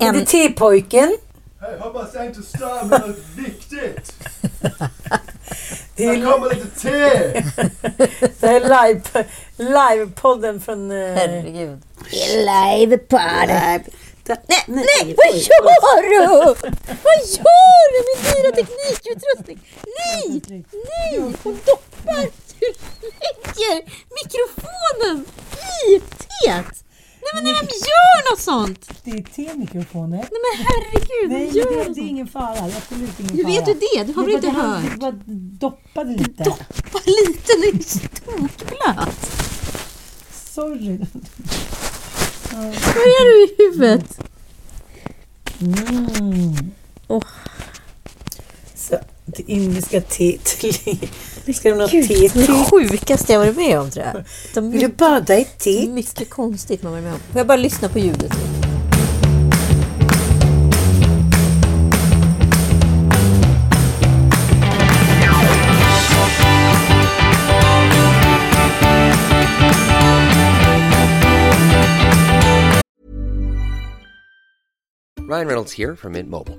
En... Det är tepojken. Hej, hoppas jag inte stör med något viktigt. Det är, Här kommer lite te! det här är live, livepodden från... Eh, Herregud. Livepodden. Nej, nej, vad gör du? Vad gör du med dyra teknikutrustning? Nej, nej, hon doppar. Du lägger mikrofonen i teet. Nej men när de gör något sånt. Det är temikrofoner. Nej men herregud, Nej, gör det, något det är sånt. ingen fara. Absolut ingen Hur fara. vet du det? Du har väl Det inte hört? Det bara doppade lite. Doppa lite, den är stokblöt. Sorry. Vad är du i huvudet? Mm. Åh. Så, det indiska teet. Ha något Gud, te det är till? det sjukaste jag varit med om tror jag. De Vill du bada i te? mycket konstigt man varit med om. Får jag bara lyssna på ljudet? Ryan Reynolds here from Mint Mobile.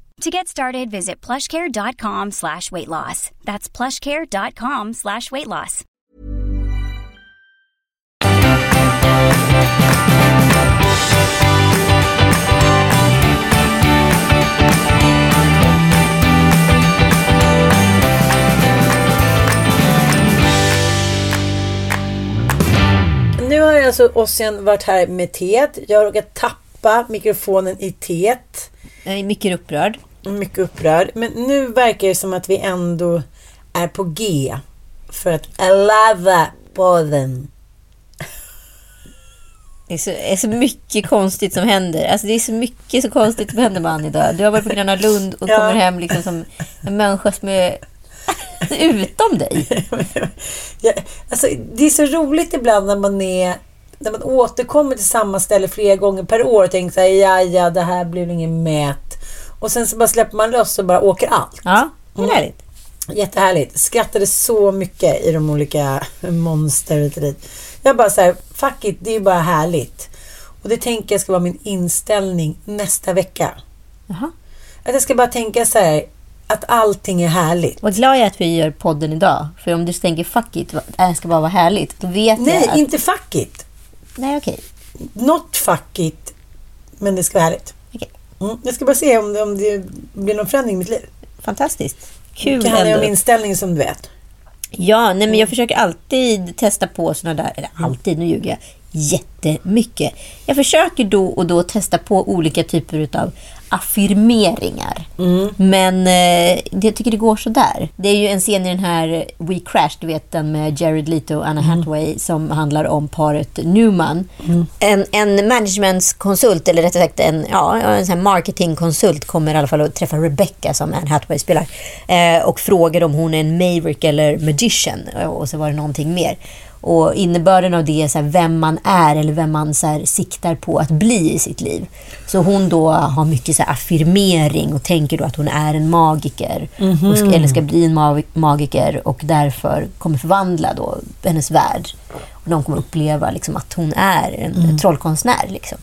To get started, visit plushcare.com slash weight loss. That's plushcare.com slash weight loss. Nu har alltså Ossian varit här med teet. Jag har råkat tappa mikrofonen i teet. Jag är mycket upprörd. Mycket upprörd. Men nu verkar det som att vi ändå är på G. För att lava podden. Det är, så, är så mycket konstigt som händer. Alltså det är så mycket så konstigt som händer med Annie idag. Du har varit på Gröna Lund och Ja. kommer hem liksom som en människa som är utom dig. Ja, alltså, det är så roligt ibland när man är när man återkommer till samma ställe flera gånger per år och tänker så här, ja, ja, det här blev ingen mät. Och sen så bara släpper man lös och bara åker allt. Ja, det är härligt. Jättehärligt. Skrattade så mycket i de olika monster hit och dit. Jag bara så här, fuck it, det är ju bara härligt. Och det tänker jag ska vara min inställning nästa vecka. Jaha. Att jag ska bara tänka så här, att allting är härligt. Vad glad jag är att vi gör podden idag. För om du tänker fuck it, det ska bara vara härligt. Då vet Nej, jag att... inte fuck it. Nej, okej. Not fuck it, men det ska vara härligt. Mm. Jag ska bara se om det, om det blir någon förändring i mitt liv. Fantastiskt. Kul Det handlar ju om inställning som du vet. Ja, nej, men jag försöker alltid testa på sådana där, eller alltid, nu ljuger jag, jättemycket. Jag försöker då och då testa på olika typer av affirmeringar. Men eh, jag tycker det går så där. Det är ju en scen i den här We Crash, du vet den med Jared Leto och Anna Hathaway som handlar om paret Newman. En, en managementkonsult, eller rättare sagt en, ja, en sån marketingkonsult kommer i alla fall att träffa Rebecca som Anne Hathaway spelar eh, och frågar om hon är en maverick eller magician och så var det någonting mer. Och innebörden av det är så vem man är eller vem man så siktar på att bli i sitt liv. Så hon då har mycket så affirmering och tänker då att hon är en magiker. och ska, eller ska bli en mag- magiker och därför kommer förvandla då hennes värld. Och de kommer uppleva liksom, att hon är en, en trollkonstnär. Liksom.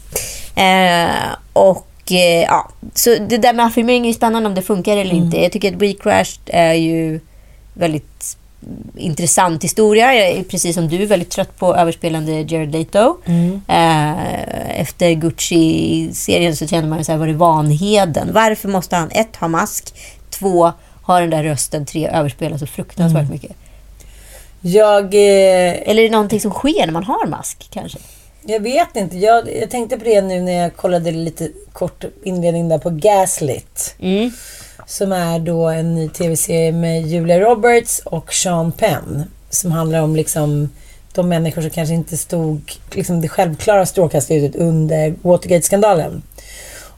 Eh, och eh, ja, så det där med affirmering är ju spännande om det funkar eller inte. Jag tycker att We Crashed är ju väldigt intressant historia. Jag är precis som du väldigt trött på överspelande Jared Leto. Eh, efter Gucci-serien så känner man ju så här, var det vanheden? Varför måste han ett, ha mask, två, ha den där rösten, tre, överspela så fruktansvärt mycket. Jag, eh, Eller är det någonting som sker när man har mask kanske? jag vet inte. Jag, jag tänkte på det nu när jag kollade lite kort inledning där på Gaslit. Mm. Som är då en ny tv-serie med Julia Roberts och Sean Penn. Som handlar om liksom de människor som kanske inte stod liksom det självklara strålkastarljuset under Watergate-skandalen.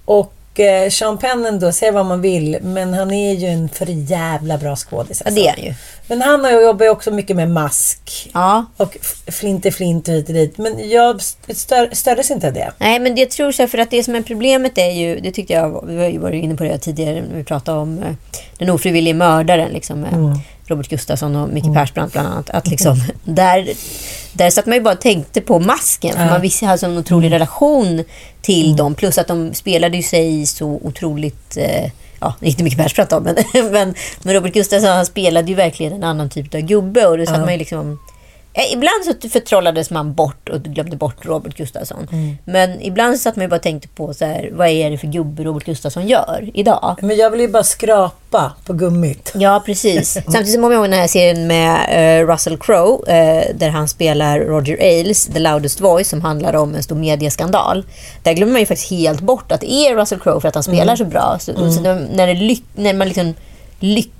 Och eh, Sean Penn ändå, säg vad man vill, men han är ju en för jävla bra skådis. Ja, alltså. det är han ju. Men han har jobbar ju också mycket med mask. Ja. Och flint är flint och hit och dit. Men jag stör, stördes inte av det. Nej, men jag tror så här, för att det som är problemet är ju, det tyckte jag, vi har ju inne på det tidigare när vi pratade om eh, den ofrivillige mördaren, liksom, med Robert Gustafsson och Micke Persbrandt bland annat. Att liksom, där, där satt man ju bara och tänkte på masken, för man visste hade en otrolig relation till dem. Plus att de spelade ju sig så otroligt, eh, ja, inte Micke Persbrandt då, men, men, men Robert Gustafsson han spelade ju verkligen en annan typ av gubbe och då satt man ju liksom Ibland så förtrollades man bort och glömde bort Robert Gustafsson. Men ibland så satt man ju bara och tänkte på så här, vad är det för gubbe Robert Gustafsson gör idag? Men jag vill ju bara skrapa på gummit. Ja, precis. Samtidigt kommer jag ihåg den här serien med eh, Russell Crowe eh, där han spelar Roger Ailes, The Loudest Voice, som handlar om en stor medieskandal. Där glömmer man ju faktiskt helt bort att det är Russell Crowe för att han spelar så bra. Så, så när, det när man liksom lyckas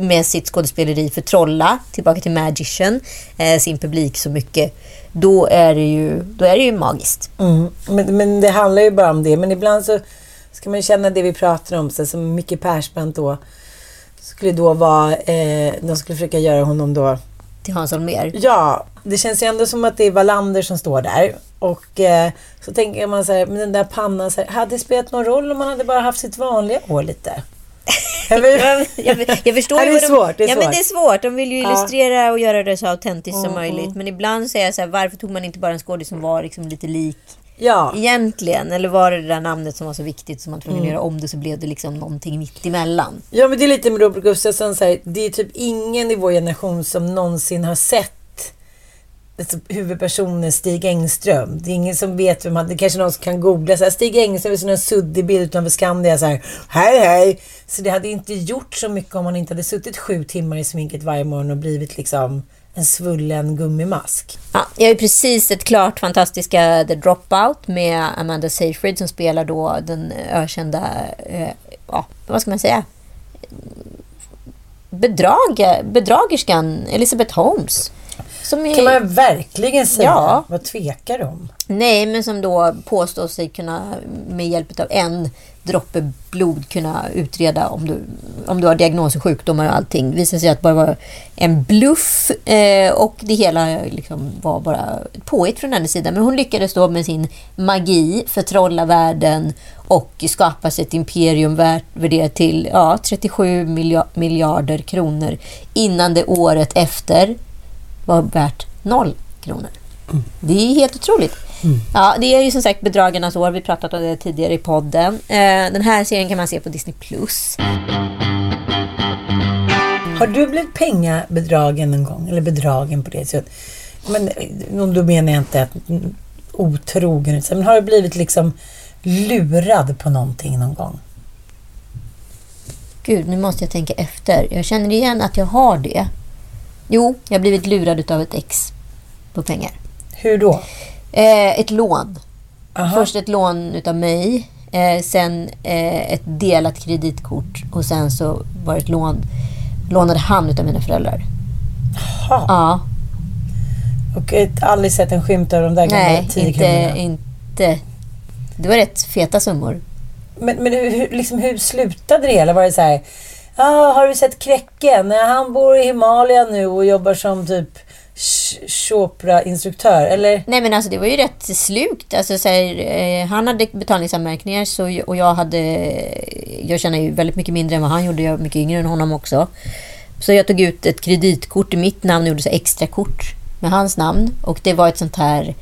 med sitt skådespeleri förtrolla, tillbaka till Magician, eh, sin publik så mycket, då är det ju, då är det ju magiskt. Mm. Men, men det handlar ju bara om det. Men ibland så ska man känna det vi pratar om. Så som Micke Persbrandt då skulle då vara... Eh, de skulle försöka göra honom då... Till Hans Holmér. Ja, det känns ju ändå som att det är Wallander som står där. Och eh, så tänker man så här, men den där pannan, så här, hade det spelat någon roll om man hade bara haft sitt vanliga hår lite? Jag förstår det är de, svårt, det är ja, men svårt. det är svårt. De vill ju illustrera och göra det så autentiskt som Mm, möjligt. Men ibland säger jag så här, varför tog man inte bara en skådis som var liksom lite lik ja. egentligen? Eller var det det där namnet som var så viktigt som man tvungen Mm. göra om det så blev det liksom någonting mitt emellan. Ja, men det är lite med Robert Gustafsson. Så här, det är typ ingen i vår generation som någonsin har sett Alltså, huvudpersonen Stig Engström. Det är ingen som vet vem han Det kanske någon som kan googla. Så här, Stig Engström är en suddig bild utanför Skandia. Så här, hej hej. Så det hade inte gjort så mycket om han inte hade suttit sju timmar i sminket varje morgon och blivit liksom en svullen gummimask. Ja, jag har ju precis sett klart fantastiska The Dropout med Amanda Seyfried som spelar då den ökända, eh, ja, vad ska man säga? Bedrag, bedragerskan Elizabeth Holmes. Som är, kan man verkligen säga. Ja. Vad tvekar du om? Nej, men som då påstår sig kunna med hjälp av en droppe blod kunna utreda om du, om du har diagnos och sjukdomar och allting. Det visade sig att det bara var en bluff eh, och det hela liksom var bara ett påhitt från hennes sida. Men hon lyckades då med sin magi förtrolla världen och skapa sig ett imperium värt värderat till ja, 37 milja- miljarder kronor innan det året efter var värt noll kronor. Det är helt otroligt. Ja, det är ju som sagt bedragarnas år. Vi pratat om det tidigare i podden. Eh, den här serien kan man se på Disney+. Plus. Har du blivit pengabedragen en gång? Eller bedragen på det sättet? Men eh, då menar jag inte att mm, otrogen. Men har du blivit liksom lurad på någonting någon gång? Gud, nu måste jag tänka efter. Jag känner igen att jag har det. Jo, jag har blivit lurad av ett ex på pengar. Hur då? Eh, ett lån. Aha. Först ett lån utav mig. Eh, sen eh, ett delat kreditkort. Och sen så var det ett lån. Lånade han utav mina föräldrar. Jaha. Ja, Och ett, aldrig sett en skymt av de där gamla nej, 10 inte, inte. Det var rätt feta summor. Men, men hur, liksom, hur slutade det hela? Var det så här... Ah, har du sett Kräcken? Han bor i Himalaya nu och jobbar som typ Chopra-instruktör. Eller? Nej men alltså det var ju rätt slukt. Alltså, så här, eh, han hade betalningsanmärkningar så, och jag hade... Jag tjänar ju väldigt mycket mindre än vad han gjorde. Jag är mycket yngre än honom också. Så jag tog ut ett kreditkort i mitt namn och gjorde så extra kort med hans namn. Och det var ett sånt här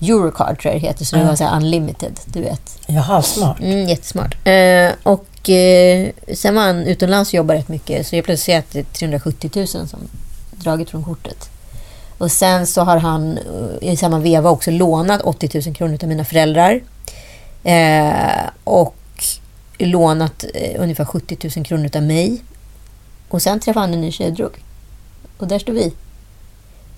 Eurocard tror jag det heter. Så det var så unlimited, du vet. Jaha, smart. Mm, jättesmart. Eh, och eh, sen var han utomlands och jobbade rätt mycket. Så jag plötsligt ser att det är 370 000 som dragit från kortet. Och sen så har han eh, i samma veva också lånat 80 000 kronor av mina föräldrar. Eh, och lånat eh, ungefär 70 000 kronor av mig. Och sen träffade han en ny tjej och drog. Och där står vi.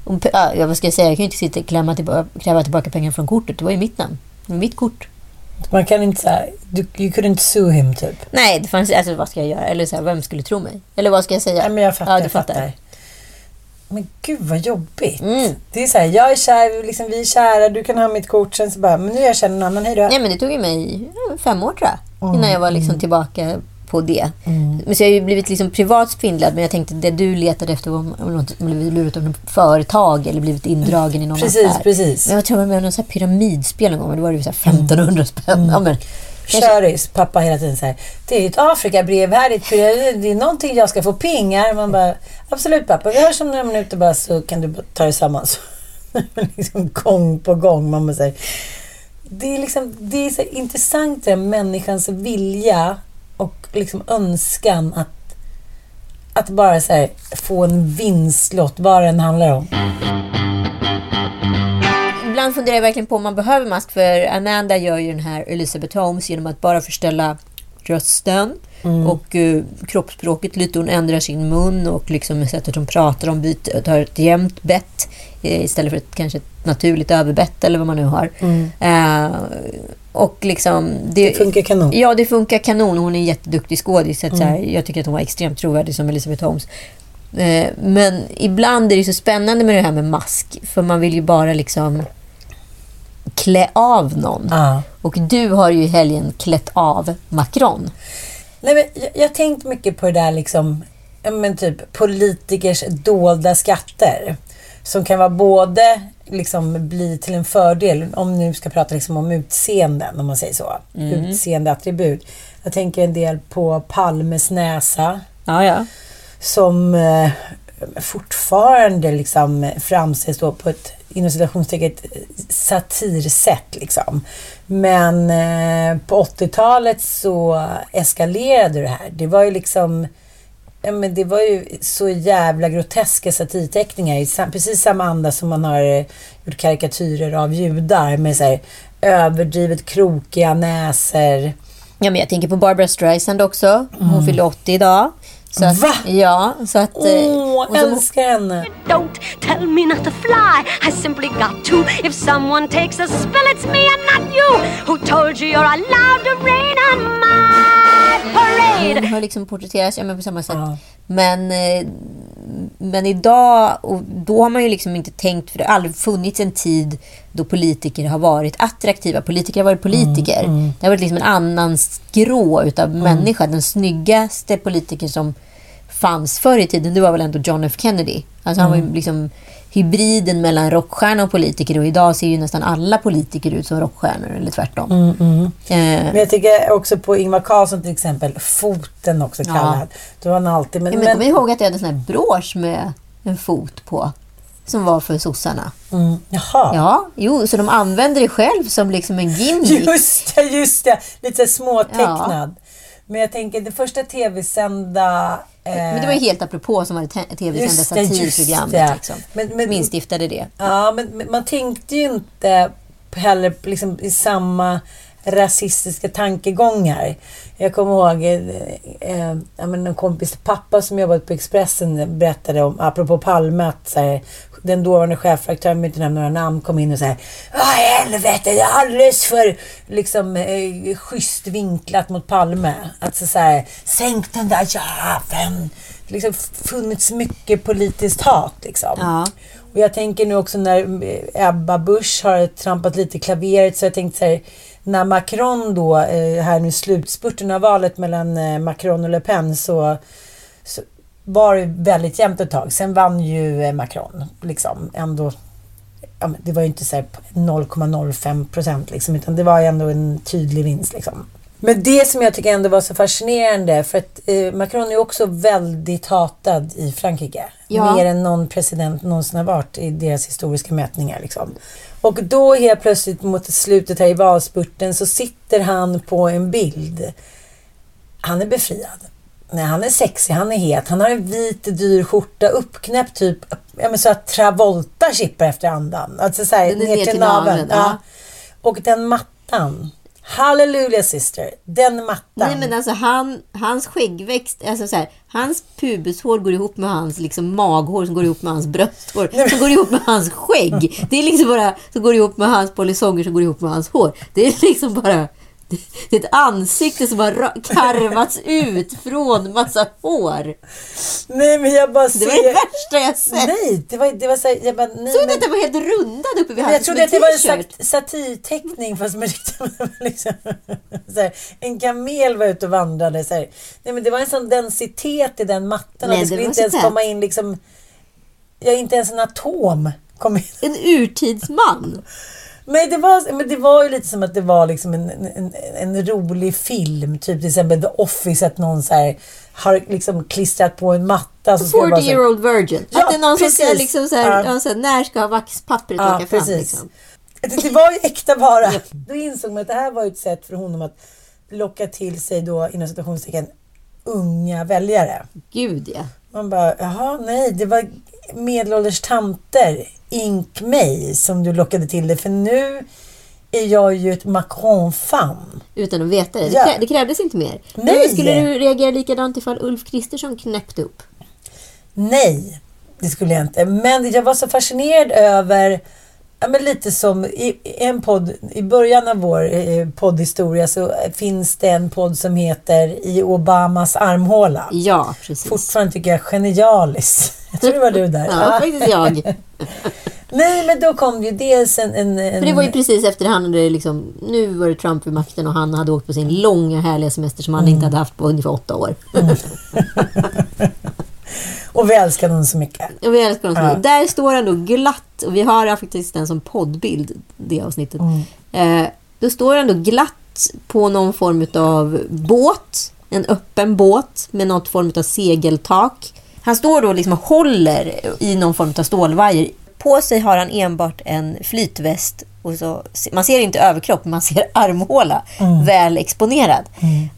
Och, ja, vad ska jag säga? Jag kan ju inte sitta och tillbaka, kräva tillbaka pengar från kortet. Det var ju mitt namn. Det var mitt kort. Man kan inte säga, du, you couldn't sue him typ. Nej, det fanns, alltså vad ska jag göra? Eller så här, vem skulle tro mig? Eller vad ska jag säga? Nej, men jag fattar. Ja, du fattar. fattar. Men gud vad jobbigt. Mm. Det är så här, jag är kär, liksom, vi är kära, du kan ha mitt kort. Sen så bara, men nu är jag kär någon annan, hej då. Nej, men det tog ju mig fem år tror jag. Innan jag var liksom tillbaka på det. Mm. Men så jag har ju blivit liksom privat svindlad. Men jag tänkte det du letade efter var om om blivit lurat av något företag eller blivit indragen i någon Precis, affär. precis. Men jag tror jag var med någon så här pyramidspel en gång. men Då var det så här 1500 spänn. Mm. Ja, men, Köris, pappa hela tiden säger det är ett Afrikabrev här, det är, ett pyramid, det är någonting jag ska få pengar. Man bara, absolut pappa, vi hörs om några minuter bara så kan du ta dig samman. Så, liksom gång på gång. Bara säger, det är, liksom, det är så intressant det människans vilja och liksom önskan att, att bara så här, få en vinstlott, vad den handlar om. Ibland funderar jag verkligen på om man behöver mask. För Amanda gör ju den här Elizabeth Holmes genom att bara förställa rösten och eh, kroppsspråket lite. Hon ändrar sin mun och liksom sättet hon pratar om byter, tar ett jämnt bett eh, istället för ett kanske ett naturligt överbett eller vad man nu har. Eh, och liksom... Det funkar kanon. Ja, det funkar kanon. Hon är en jätteduktig skådis. Här, jag tycker att hon var extremt trovärdig som Elizabeth Holmes. Eh, men ibland är det så spännande med det här med mask. För man vill ju bara liksom klä av någon. Ja. Och du har ju i helgen klätt av Macron. Nej, men jag, jag har tänkt mycket på det där liksom, men typ politikers dolda skatter. Som kan vara både liksom bli till en fördel, om nu ska prata liksom om utseenden, om man säger så. Utseendeattribut. Jag tänker en del på Palmes näsa Ja, ja. som eh, fortfarande liksom framställs då på ett inom citationstecken satirsätt liksom. Men eh, på 80-talet så eskalerade det här. Det var ju liksom Ja, men det var ju så jävla groteska satirteckningar i precis samma anda som man har eh, gjort karikatyrer av judar med så här, överdrivet krokiga näsor. Ja, men jag tänker på Barbara Streisand också. Hon fyllde 80 idag. Så att, Va? Ja, så att... eh, Åh, och så- älskar henne! Don't tell me not to fly. I simply got to. If someone takes a spill, it's me and not you. Who told you you're allowed to rain on my parade? Hon har liksom porträtterats ja, men på samma sätt. Ja. Men, eh, men idag, och då har man ju liksom inte tänkt, för det har aldrig funnits en tid då politiker har varit attraktiva. Politiker har varit politiker. Det har varit liksom en annan skrå utav människa. Den snyggaste politiker som fanns förr i tiden, det var väl ändå John F Kennedy. Alltså han var ju liksom hybriden mellan rockstjärna och politiker och idag ser ju nästan alla politiker ut som rockstjärnor eller tvärtom. Eh, Men jag tycker också på Ingvar Carlsson till exempel, foten också Ja. kallad. Då var han alltid... Men, Ja, men kom ihåg att jag hade en sån här brosch med en fot på. Som var för sossarna. mm, jaha. Ja, jo, så de använder det själv som liksom en gimmick. Just det, just det. Lite småtecknad. Men jag tänker, det första tv-sända... Eh, Men det var ju helt apropå som var det tv-sända satirprogrammet. det. Liksom. Men- men- instiftade det. Ja, men, man tänkte ju inte heller liksom, i samma rasistiska tankegångar. Jag kommer ihåg eh, eh, en kompis pappa som jobbade på Expressen berättade om, apropå Palme, att så här, den dåvarande chefredaktören, jag vill inte nämna några namn, kom in och sa Vad i helvete, det är alldeles för liksom, eh, schysst vinklat mot Palme. Att så, här, sänk den där jäveln. Det liksom funnits mycket politiskt hat liksom. Ja. Och jag tänker nu också när eh, Ebba Busch har trampat lite i klaveret så jag tänkte så här, när Macron då, eh, här nu slutspurten av valet mellan eh, Macron och Le Pen så var det väldigt jämnt ett tag. Sen vann ju eh, Macron liksom ändå. Ja, det var ju inte så här 0,05 procent liksom, utan det var ju ändå en tydlig vinst liksom. Men det som jag tycker ändå var så fascinerande, för att eh, Macron är ju också väldigt hatad i Frankrike. Ja. Mer än någon president någonsin har varit i deras historiska mätningar. Liksom. Och då helt plötsligt mot slutet här i valspurten så sitter han på en bild. Han är befriad. Nej, han är sexig, han är het. Han har en vit dyr skjorta uppknäppt typ ja, men så att Travolta kippar efter andan. Alltså så här, ner ner till naveln. Ja. ja. Och den mattan Hallelujah sister. Den mattan. Nej men alltså han, hans skäggväxt, alltså så här, hans pubeshår går ihop med hans liksom maghår som går ihop med hans brösthår som går ihop med hans skägg. Det är liksom bara som går ihop med hans polisonger som går ihop med hans hår. Det är liksom bara det är ett ansikte som har karvats ut från massa hår. Nej men jag bara ser... Det var det värsta jag sett. Nej, det var, det var så här, jag bara, nej, Såg du men- att den var helt rundad uppe vid halsen jag trodde att det var en sat- satirteckning fast med liksom, så här, En kamel var ute och vandrade. Så här. Nej, men det var en sån densitet i den mattan Nej, att det skulle inte ens tätt. komma in liksom... Ja, inte ens en atom kom in. En urtidsman. Men det, var, men det var ju lite som att det var liksom en, en, en rolig film. Typ till exempel The Office, att någon så här har liksom klistrat på en matta. Så ska det vara 40 så year old virgin. Ja, att det är någon som ska precis. liksom så här, Ja. så här, när ska vaxpappret Ja, åka fram? precis. Liksom. Det, det var ju äkta vara. Då insåg man att det här var ett sätt för honom att locka till sig då inom citationstecken unga väljare. Gud ja. Man bara, jaha nej, det var medelålders tanter, ink mig, som du lockade till det. För nu är jag ju ett Macron-fan. Utan att veta det. Ja. Det, krä, det krävdes inte mer. Nej. Men Skulle du reagera likadant ifall Ulf Kristersson knäppte upp? Nej, det skulle jag inte. Men jag var så fascinerad över Ja, men lite som i i en podd, i början av vår eh, poddhistoria så finns det en podd som heter I Obamas armhåla. Ja, precis. Fortfarande tycker jag genialiskt. Jag tror det var du där. Ja, faktiskt jag. Nej, men då kom ju dels en... en, en För det var ju precis efter han hade liksom, nu var det Trump vid makten och han hade åkt på sin långa härliga semester som han Mm. inte hade haft på ungefär åtta år. Och vi älskar honom så mycket. Och vi älskar honom så Ja. mycket. Där står han då glatt, och vi har faktiskt den som poddbild, det avsnittet. Mm. Eh, då står han då glatt på någon form av båt, en öppen båt med något form av segeltak. Han står då liksom och håller i någon form av stålvajer. På sig har han enbart en flytväst och så, man ser inte överkropp, man ser armhåla väl exponerad.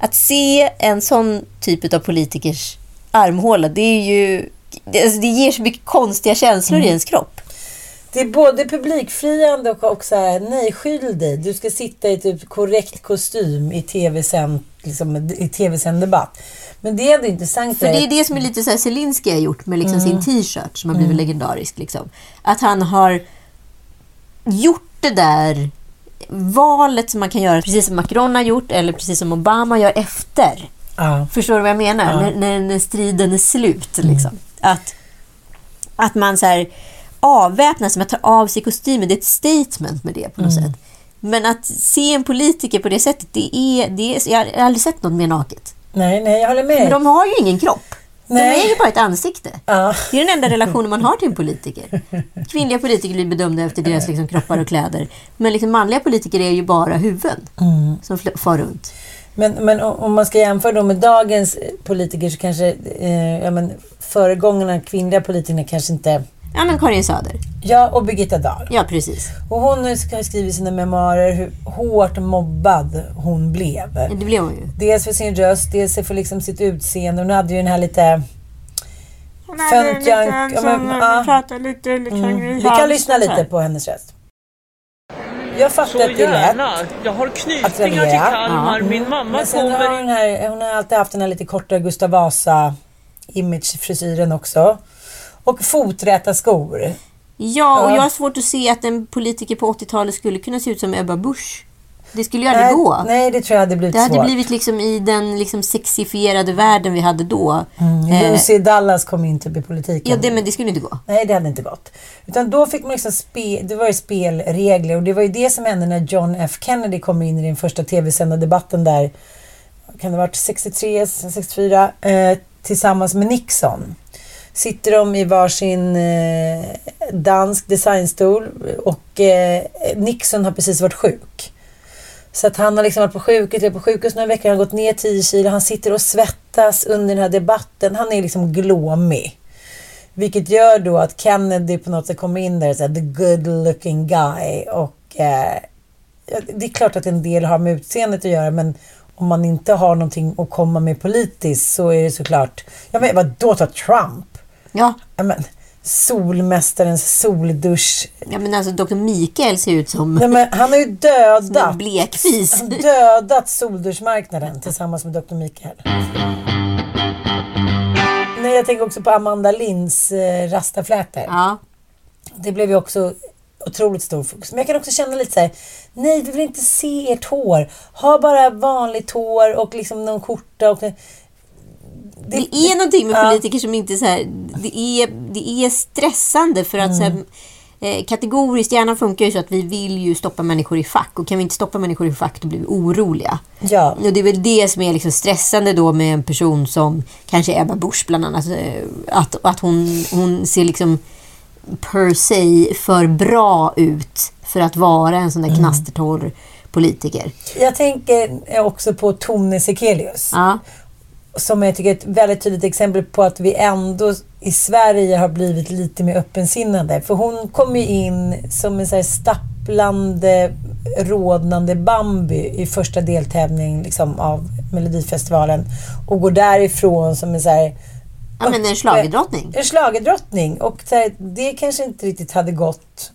Att se en sån typ av politikers armhåla, det är ju... Det, alltså det ger så mycket konstiga känslor i ens kropp. Det är både publikfriande och också här, nej, skyll dig. Du ska sitta i typ korrekt kostym i tv-sänd liksom, i tv-sänd debatt. Men det är ändå intressant. För det är det som är lite så här Zelensky har gjort med liksom sin t-shirt som har blivit legendarisk. Liksom. Att han har gjort det där valet som man kan göra precis som Macron har gjort eller precis som Obama gör efter. Ja. Förstår du vad jag menar? När, när, när striden är slut. Liksom. Att, att man så här avväpnar sig, man tar av sig kostymen. Det är ett statement med det på något sätt. Men att se en politiker på det sättet, det är, det är, jag har aldrig sett något mer naket. Nej, nej, jag håller med. Men de har ju ingen kropp. Nej. De är ju bara ett ansikte. Ja. Det är den enda relationen man har till en politiker. Kvinnliga politiker blir bedömda efter deras liksom, kroppar och kläder. Men liksom, manliga politiker är ju bara huvuden som fl- far runt. Men, men om om man ska jämföra då med dagens eh, politiker så kanske eh, ja, men föregångarna, kvinnliga politikerna kanske inte... Ja, men Karin Söder. Ja, och Birgitta Dahl. Ja, precis. Och hon ska ha skrivit sina memoarer hur hårt mobbad hon blev. Det blev hon ju. Dels för sin röst, dels för liksom sitt utseende. Hon hade ju den här lite... Föntjank... Ja, men, ja. lite liksom Mm. Vi kan lyssna lite på hennes röst. Jag fattar Så att det är lätt. Jag har knytningar till. Kalmar. Min mamma Men sen har kommer... hon, här, hon har alltid haft den här lite kortare Gustav Vasa image-frisyren också. Och foträta skor. Ja, och Ja. jag har svårt att se att en politiker på 80-talet skulle kunna se ut som Ebba Busch. Det skulle ju aldrig gå. nej, det tror jag hade blivit Det hade svårt. blivit liksom i den liksom sexifierade världen vi hade då. Eh, Lucy Dallas kom in typ i politiken. ja, det, men det skulle inte gå. Nej, det hade inte gått. Utan då fick man liksom spe, det var ju spelregler och det var ju det som hände när John F Kennedy kom in i den första tv-sända debatten där, kan det ha varit 63, 64, eh, tillsammans med Nixon. Sitter de i varsin eh, dansk designstol och eh, Nixon har precis varit sjuk. Så att han har liksom varit på sjukhus, på sjukhus några veckor, han har gått ner 10 kilo, han sitter och svettas under den här debatten. Han är liksom glåmig. Vilket gör då att Kennedy på något sätt kommer in där och säger the good looking guy. Och eh, det är klart att en del har med utseendet att göra men om man inte har någonting att komma med politiskt så är det såklart, ja men vadå ta Trump? Ja, Ja, men, solmästarens soldusch. Ja, men alltså Dr. Mikael ser ut som, Nej, men han har ju dödat, blekfis. han dödat solduschmarknaden tillsammans med Dr. Mikael. Nej, jag tänker också på Amanda Linds eh, rastaflätor. Ja. Det blev ju också otroligt stor fokus. Men jag kan också känna lite så här, nej vi vill inte se ert hår. Ha bara vanligt hår och liksom någon skjorta. Och, det, är någonting med politiker som inte så här, det är, det är stressande för att så Mm. här, eh, kategoriskt, hjärnan funkar ju så att vi vill ju stoppa människor i fack och kan vi inte stoppa människor i fack då blir vi oroliga. Ja. Och det är väl det som är liksom stressande då med en person som kanske Ebba Busch bland annat. eh, Att, att hon, hon ser liksom per se för bra ut för att vara en sån där Mm. knastertorr politiker. Jag tänker också på Tone Sekelius. Ja. Som jag tycker är ett väldigt tydligt exempel på att vi ändå i Sverige har blivit lite mer öppensinnade. För hon kom ju in som en så här stapplande, rodnande Bambi i första deltävling liksom, av Melodifestivalen. Och går därifrån som en så här Ja, men en schlagerdrottning. En schlagerdrottning. Och det kanske inte riktigt hade gått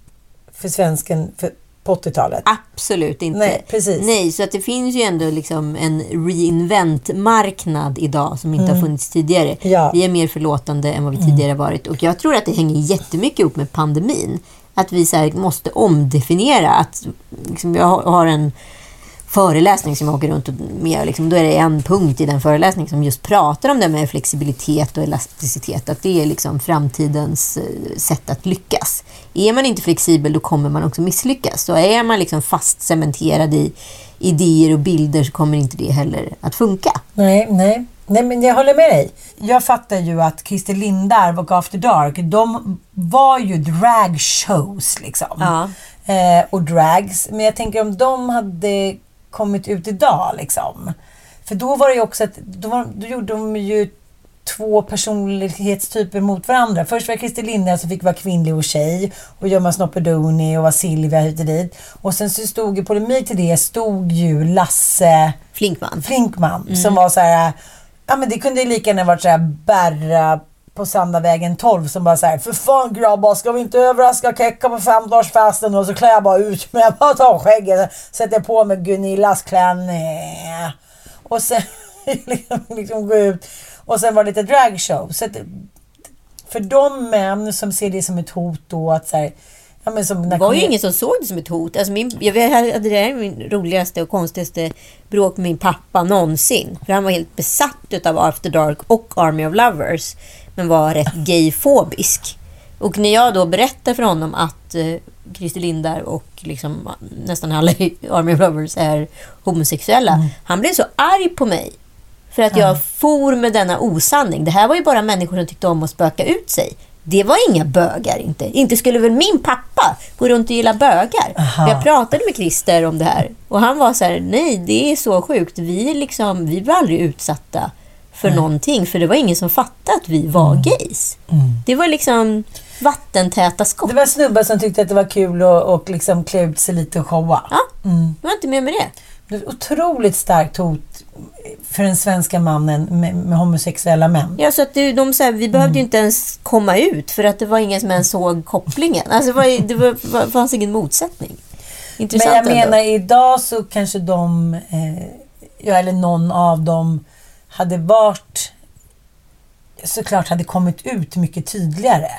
för svensken för, på 80-talet. Absolut inte. Nej, precis. Nej, så att det finns ju ändå liksom en reinvent-marknad idag som inte har funnits tidigare. Mm. Ja. Mm. Vi är mer förlåtande än vad vi tidigare varit. Och jag tror att det hänger jättemycket ihop med pandemin. Att vi så måste omdefiniera. Att, liksom, jag har en föreläsning som jag åker runt och med. Liksom, då är det en punkt i den föreläsningen som just pratar om det med flexibilitet och elasticitet. Att det är liksom framtidens eh, sätt att lyckas. Är man inte flexibel då kommer man också misslyckas. Så är man liksom fast cementerad i idéer och bilder så kommer inte det heller att funka. Nej, nej. Nej, men jag håller med dig. Jag fattar ju att Christer Lindarw och After Dark, de var ju dragshows liksom. Ja. Eh, och drags. Men jag tänker om de hade kommit ut idag liksom. För då var det ju också att, då, var, då gjorde de ju två personlighetstyper mot varandra. Först var Christer Lindarw som fick vara kvinnlig och tjej och gömma Snoppedoni och vara Silvia hit och dit. Och sen så stod i polemik till det stod ju Lasse Flinkman. Flinkman som var så här. Ja men det kunde ju lika gärna varit så här Berra på Sandavägen 12 som bara såhär, för fan grabbar ska vi inte överraska Kekka på 15-årsfesten och så klär jag bara ut mig, jag bara tar skägget, sätter på mig Gunillas klänning. Och sen liksom, liksom gå ut och sen var det lite dragshow. Så att, för de män som ser det som ett hot då att så här, ja Det var ju ingen som såg det som ett hot. Alltså min, jag hade det där är min roligaste och konstigaste bråk med min pappa någonsin. För han var helt besatt av After Dark och Army of Lovers. Men var rätt gayfobisk. Och när jag då berättar för honom att eh, Christer Lindar och liksom, nästan alla i Army of Lovers är homosexuella. Han blev så arg på mig. För att jag for med denna osanning. Det här var ju bara människor som tyckte om att spöka ut sig. Det var inga bögar inte. Inte skulle väl min pappa gå runt och gilla bögar. Aha. Jag pratade med Christer om det här. Och han var så här, nej det är så sjukt. Vi, liksom, vi var aldrig utsatta för någonting. För det var ingen som fattade att vi var gays. Det var liksom vattentäta skott. Det var snubbar som tyckte att det var kul att och liksom klä ut sig lite och showa. Ja, jag var inte med med det. Det är ett otroligt starkt hot för den svenska mannen med, med homosexuella män. Ja, så att det, de, så här, vi behövde ju inte ens komma ut för att det var ingen som ens såg kopplingen. Alltså, det, var, det var, fanns ingen motsättning. Men Intressant jag menar ändå. idag så kanske de, eh, ja, eller någon av dem, hade varit såklart hade kommit ut mycket tydligare.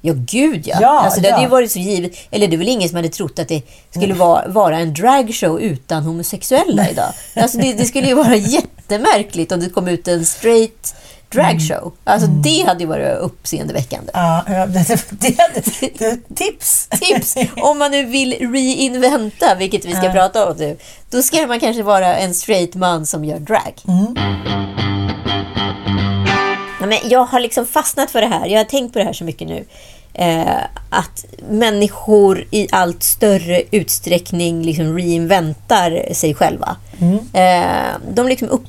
Ja, gud ja. Ja, alltså, det hade ja. ju varit så givet. Eller det är väl ingen som hade trott att det skulle vara, vara en dragshow utan homosexuella idag. Alltså, det, det skulle ju vara jättemärkligt om det kom ut en straight dragshow. Alltså, det hade ju varit uppseendeväckande. Ja, ja, det, det, det, det, tips! Tips! Om man nu vill reinventa, vilket vi ska prata om nu, då ska man kanske vara en straight man som gör drag. Ja, men jag har liksom fastnat för det här. Jag har tänkt på det här så mycket nu. Eh, att människor i allt större utsträckning liksom reinventar sig själva. Eh, de liksom upp,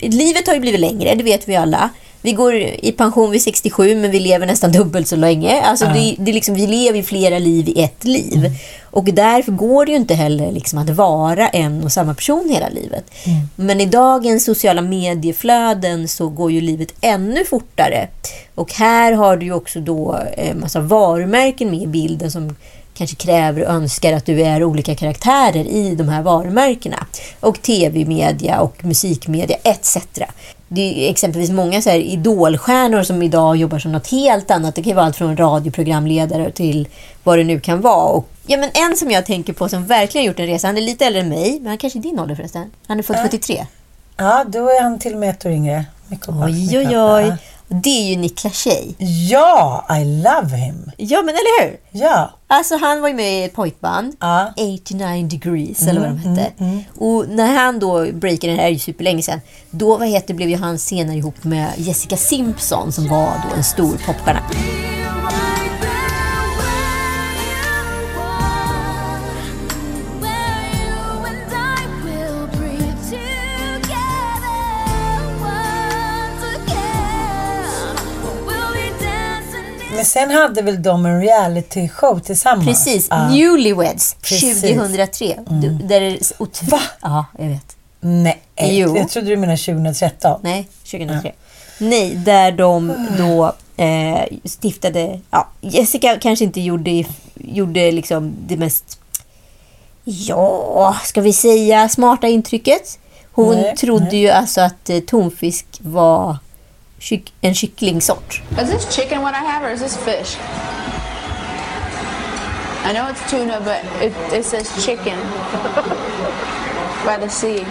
livet har ju blivit längre, det vet vi alla. Vi går i pension vid 67 men vi lever nästan dubbelt så länge. Alltså det, det är liksom, vi lever flera liv i ett liv. Mm. Och därför går det ju inte heller liksom att vara en och samma person hela livet. Mm. Men i dagens sociala medieflöden så går ju livet ännu fortare. Och här har du ju också då en massa varumärken med i bilden som kanske kräver och önskar att du är olika karaktärer i de här varumärkena. Och tv-media och musikmedia etc. Det är exempelvis många så här idolstjärnor som idag jobbar som något helt annat. Det kan vara allt från radioprogramledare till vad det nu kan vara. Och, ja, men en som jag tänker på som verkligen gjort en resa, han är lite äldre än mig, men han kanske är din ålder förresten. Han är född 73. Ja, då är han till och med ett år yngre. Mycket Oj, oj, oj. Det är ju Nick Lachey. Ja, I love him. Ja, men eller hur? Ja. Alltså han var ju med i ett pojkband, Ja. 89 degrees eller vad de hette. Och när han då breakade, det här är ju superlänge sedan, då vad heter, blev ju han senare ihop med Jessica Simpson som var då en stor popstjärna. Sen hade väl de en reality show tillsammans? Precis, Ja. Newlyweds Precis. 2003. Du, där är otro- Va? Ja, jag vet. Nej, Jo. jag trodde du menade 2013. Nej, 2003. Nej, där de då eh, stiftade... Ja, Jessica kanske inte gjorde, gjorde liksom det mest... Ja, ska vi säga smarta intrycket? Hon Nej, trodde nej. ju alltså att eh, tonfisk var kyck, en kycklingsort. Is this chicken what I have or is this fish? I know it's tuna, but it, it says chicken by the sea.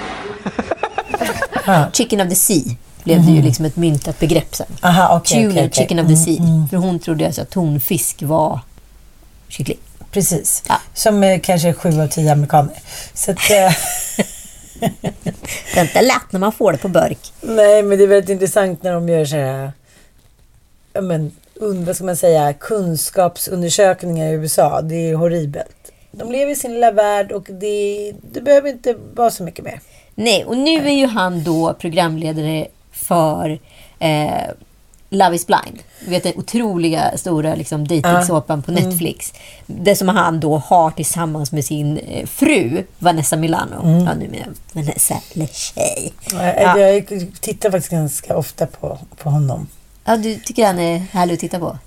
Chicken of the sea blev det ju liksom ett myntat begrepp sen. Aha, okej, Tuna, okej, okej. chicken of the sea. För hon trodde alltså att tonfisk var kyckling. Precis. Ja. Som eh, kanske sju av tio amerikaner. Så att, eh, Det är inte lätt när man får det på burk. nej, men det är väldigt intressant när de gör så här... Men, vad ska man säga? Kunskapsundersökningar i USA. Det är horribelt. De lever i sin lilla värld och det, det behöver inte vara så mycket mer. Nej, och nu är ju han då programledare för eh, Love is blind. Du vet den otroliga stora liksom, dejtingsåpan på Netflix. Det som han då har tillsammans med sin eh, fru Vanessa Milano. Ja, nu menar jag Vanessa LeChey. Jag, jag tittar faktiskt ganska ofta på, på honom. Ja, du tycker han är härlig att titta på?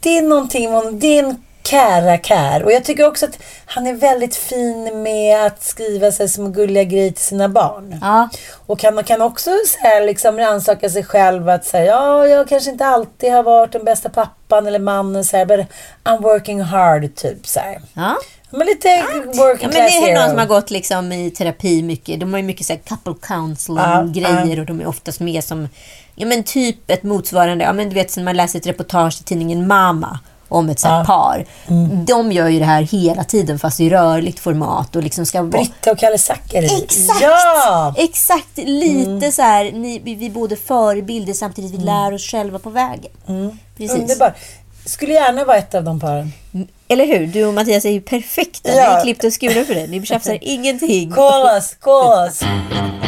Det är någonting med honom. Det är en kära-kär. Och jag tycker också att han är väldigt fin med att skriva sig små gulliga grejer till sina barn. Ja. Och kan, man kan också så här, liksom rannsaka sig själv att säga ja, jag kanske inte alltid har varit den bästa pappan eller mannen så här, but I'm working hard typ så här. Ja. Men lite working Ja, men det är någon som har gått liksom i terapi mycket. De har ju mycket så här couple counseling Ja, grejer och de är oftast med som ja, men typ ett motsvarande. Ja, men du vet, när man läser ett reportage i tidningen Mama om ett så här par. Mm. De gör ju det här hela tiden fast i rörligt format och liksom ska. Britta och Kalle Zackari. Exakt! Ja! Exakt! Lite Mm. så här, ni, vi, vi är både förebilder samtidigt vi lär oss själva på vägen. Precis. Underbart. Skulle gärna vara ett av de paren. Eller hur? Du och Mattias är ju perfekta. Ja. Ni är klippt och skurna för det. Ni tjafsar ingenting. Call us, call us.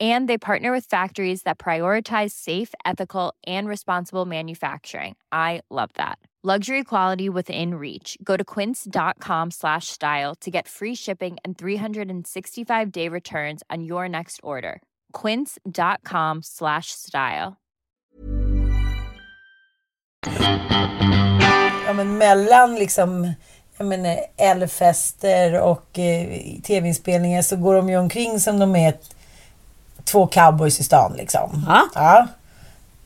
And they partner with factories that prioritize safe, ethical, and responsible manufacturing. I love that. Luxury quality within reach. Go to quince.com slash style to get free shipping and 365 day returns on your next order. Quince.com slash style. Ja, men mellan liksom jag menar, och eh, tv-inspelningar så går de ju omkring som de är två cowboys i stan liksom. Ja. Ja.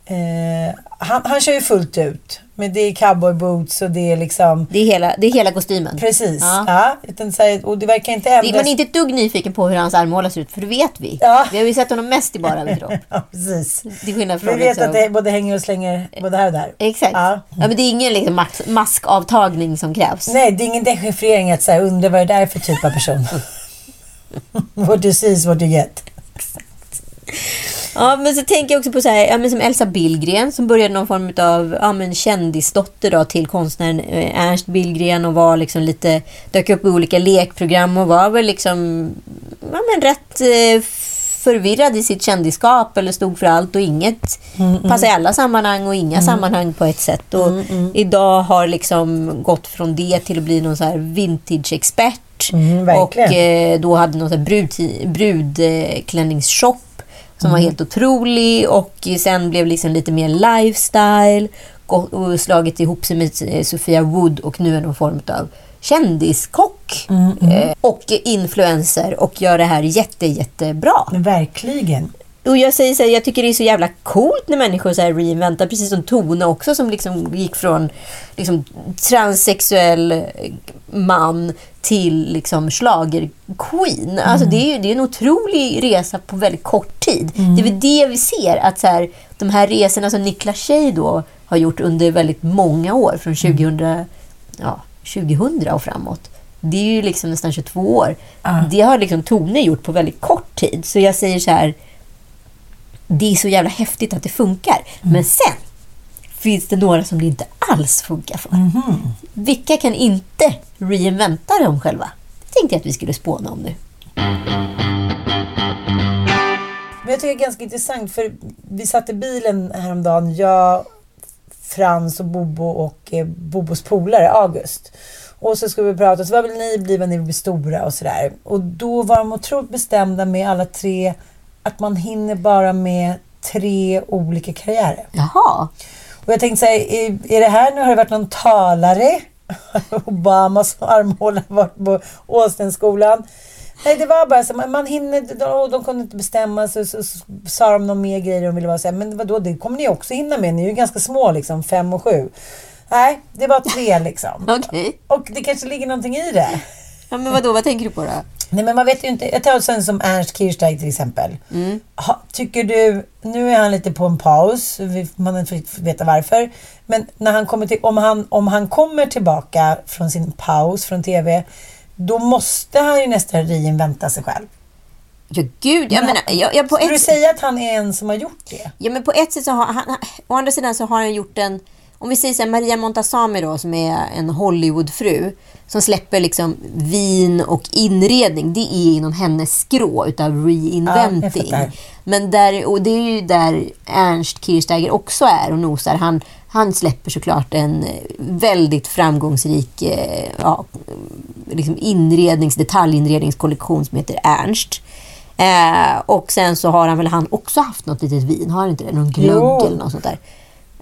Eh, han, han kör ju fullt ut. Men det är cowboyboots och det är liksom... Det är hela, det är hela kostymen. Precis. Ja. Ja. utan och det verkar inte Det- ändras. Man är inte ett dugg nyfiken på hur hans armhåla ser ut, för det vet vi. Ja. Vi har ju sett honom mest i bara överkropp. Ja, precis. Till skillnad Vi från vet liksom- att det både hänger och slänger både här och där. Exakt. Ja. Ja. men det är ingen liksom mask- maskavtagning som krävs. Nej, det är ingen dechiffrering att säga undra vad det där är för typ av person. what you see is what you get. Ja, men så tänker jag också på så här, ja, men som Elsa Billgren som började någon form av ja, men kändisdotter då, till konstnären eh, Ernst Billgren och var liksom lite, dök upp i olika lekprogram och var väl liksom ja, men rätt eh, förvirrad i sitt kändisskap eller stod för allt och inget passade i alla sammanhang och inga sammanhang på ett sätt. Och idag har liksom gått från det till att bli någon så här vintage-expert. Mm, och eh, då hade någon brud, brudklänningsshop som var helt otrolig och sen blev liksom lite mer lifestyle och slagit ihop sig med eh, Sofia Wood och nu är någon form av kändiskock eh, och influencer och gör det här jätte, jättebra. Verkligen. Och jag säger så här, jag tycker det är så jävla coolt när människor så här reinventar, precis som Tone också som liksom gick från liksom, transsexuell eh, man till liksom schlagerqueen. Alltså det är ju det är en otrolig resa på väldigt kort tid. Det är väl det vi ser, att så här, de här resorna som Niklas Tjej då har gjort under väldigt många år, från 2000, ja, 2000 och framåt. Det är ju liksom nästan 22 år. Det har liksom Tone gjort på väldigt kort tid. Så jag säger så här, det är så jävla häftigt att det funkar. Men sen finns det några som det inte alls funkar för. Vilka kan inte reinventa dem själva? Det tänkte jag att vi skulle spåna om nu. Men jag tycker det är ganska intressant för vi satt i bilen häromdagen, jag, Frans och Bobo och eh, Bobos polare August. Och så skulle vi prata, så vad vill ni bli när ni blir stora och sådär. Och då var de otroligt bestämda med alla tre att man hinner bara med tre olika karriärer. Jaha. Och jag tänkte så här, är, är det här nu, har det varit någon talare? Obamas armhåla varit på Åstenskolan. Nej, det var bara så, man, man hinner, de, de kunde inte bestämma sig, så, så, sa de någon mer grejer de ville vara så här, men vadå, det kommer ni också hinna med, ni är ju ganska små liksom, fem och sju. Nej, det var tre liksom. Okej. Och det kanske ligger någonting i det. Ja, men vadå, vad tänker du på då? Nej men man vet ju inte. Jag tar sån som Ernst Kirchsteiger till exempel. Mm. Ha, tycker du, nu är han lite på en paus, man har inte veta varför. Men när han kommer till, om, han, om han kommer tillbaka från sin paus från TV, då måste han ju nästan reinventa sig själv. Ja, gud. Jag menar, jag, jag på Skulle du ett, säga att han är en som har gjort det? ja, men på ett sätt så har han... han- Å andra sidan så har han gjort en... Om vi säger så här, Maria Montazami då, som är en Hollywoodfru, som släpper liksom vin och inredning. Det är inom hennes skrå utav Ja, reinventing. fattar. Men där, och det är ju där Ernst Kirchsteiger också är och nosar. Han, han släpper såklart en väldigt framgångsrik eh, ja, liksom inrednings, detaljinredningskollektion som heter Ernst. Eh, och sen så har han väl han också haft något litet vin, har han inte det? Någon glögg Jo. eller något sånt där.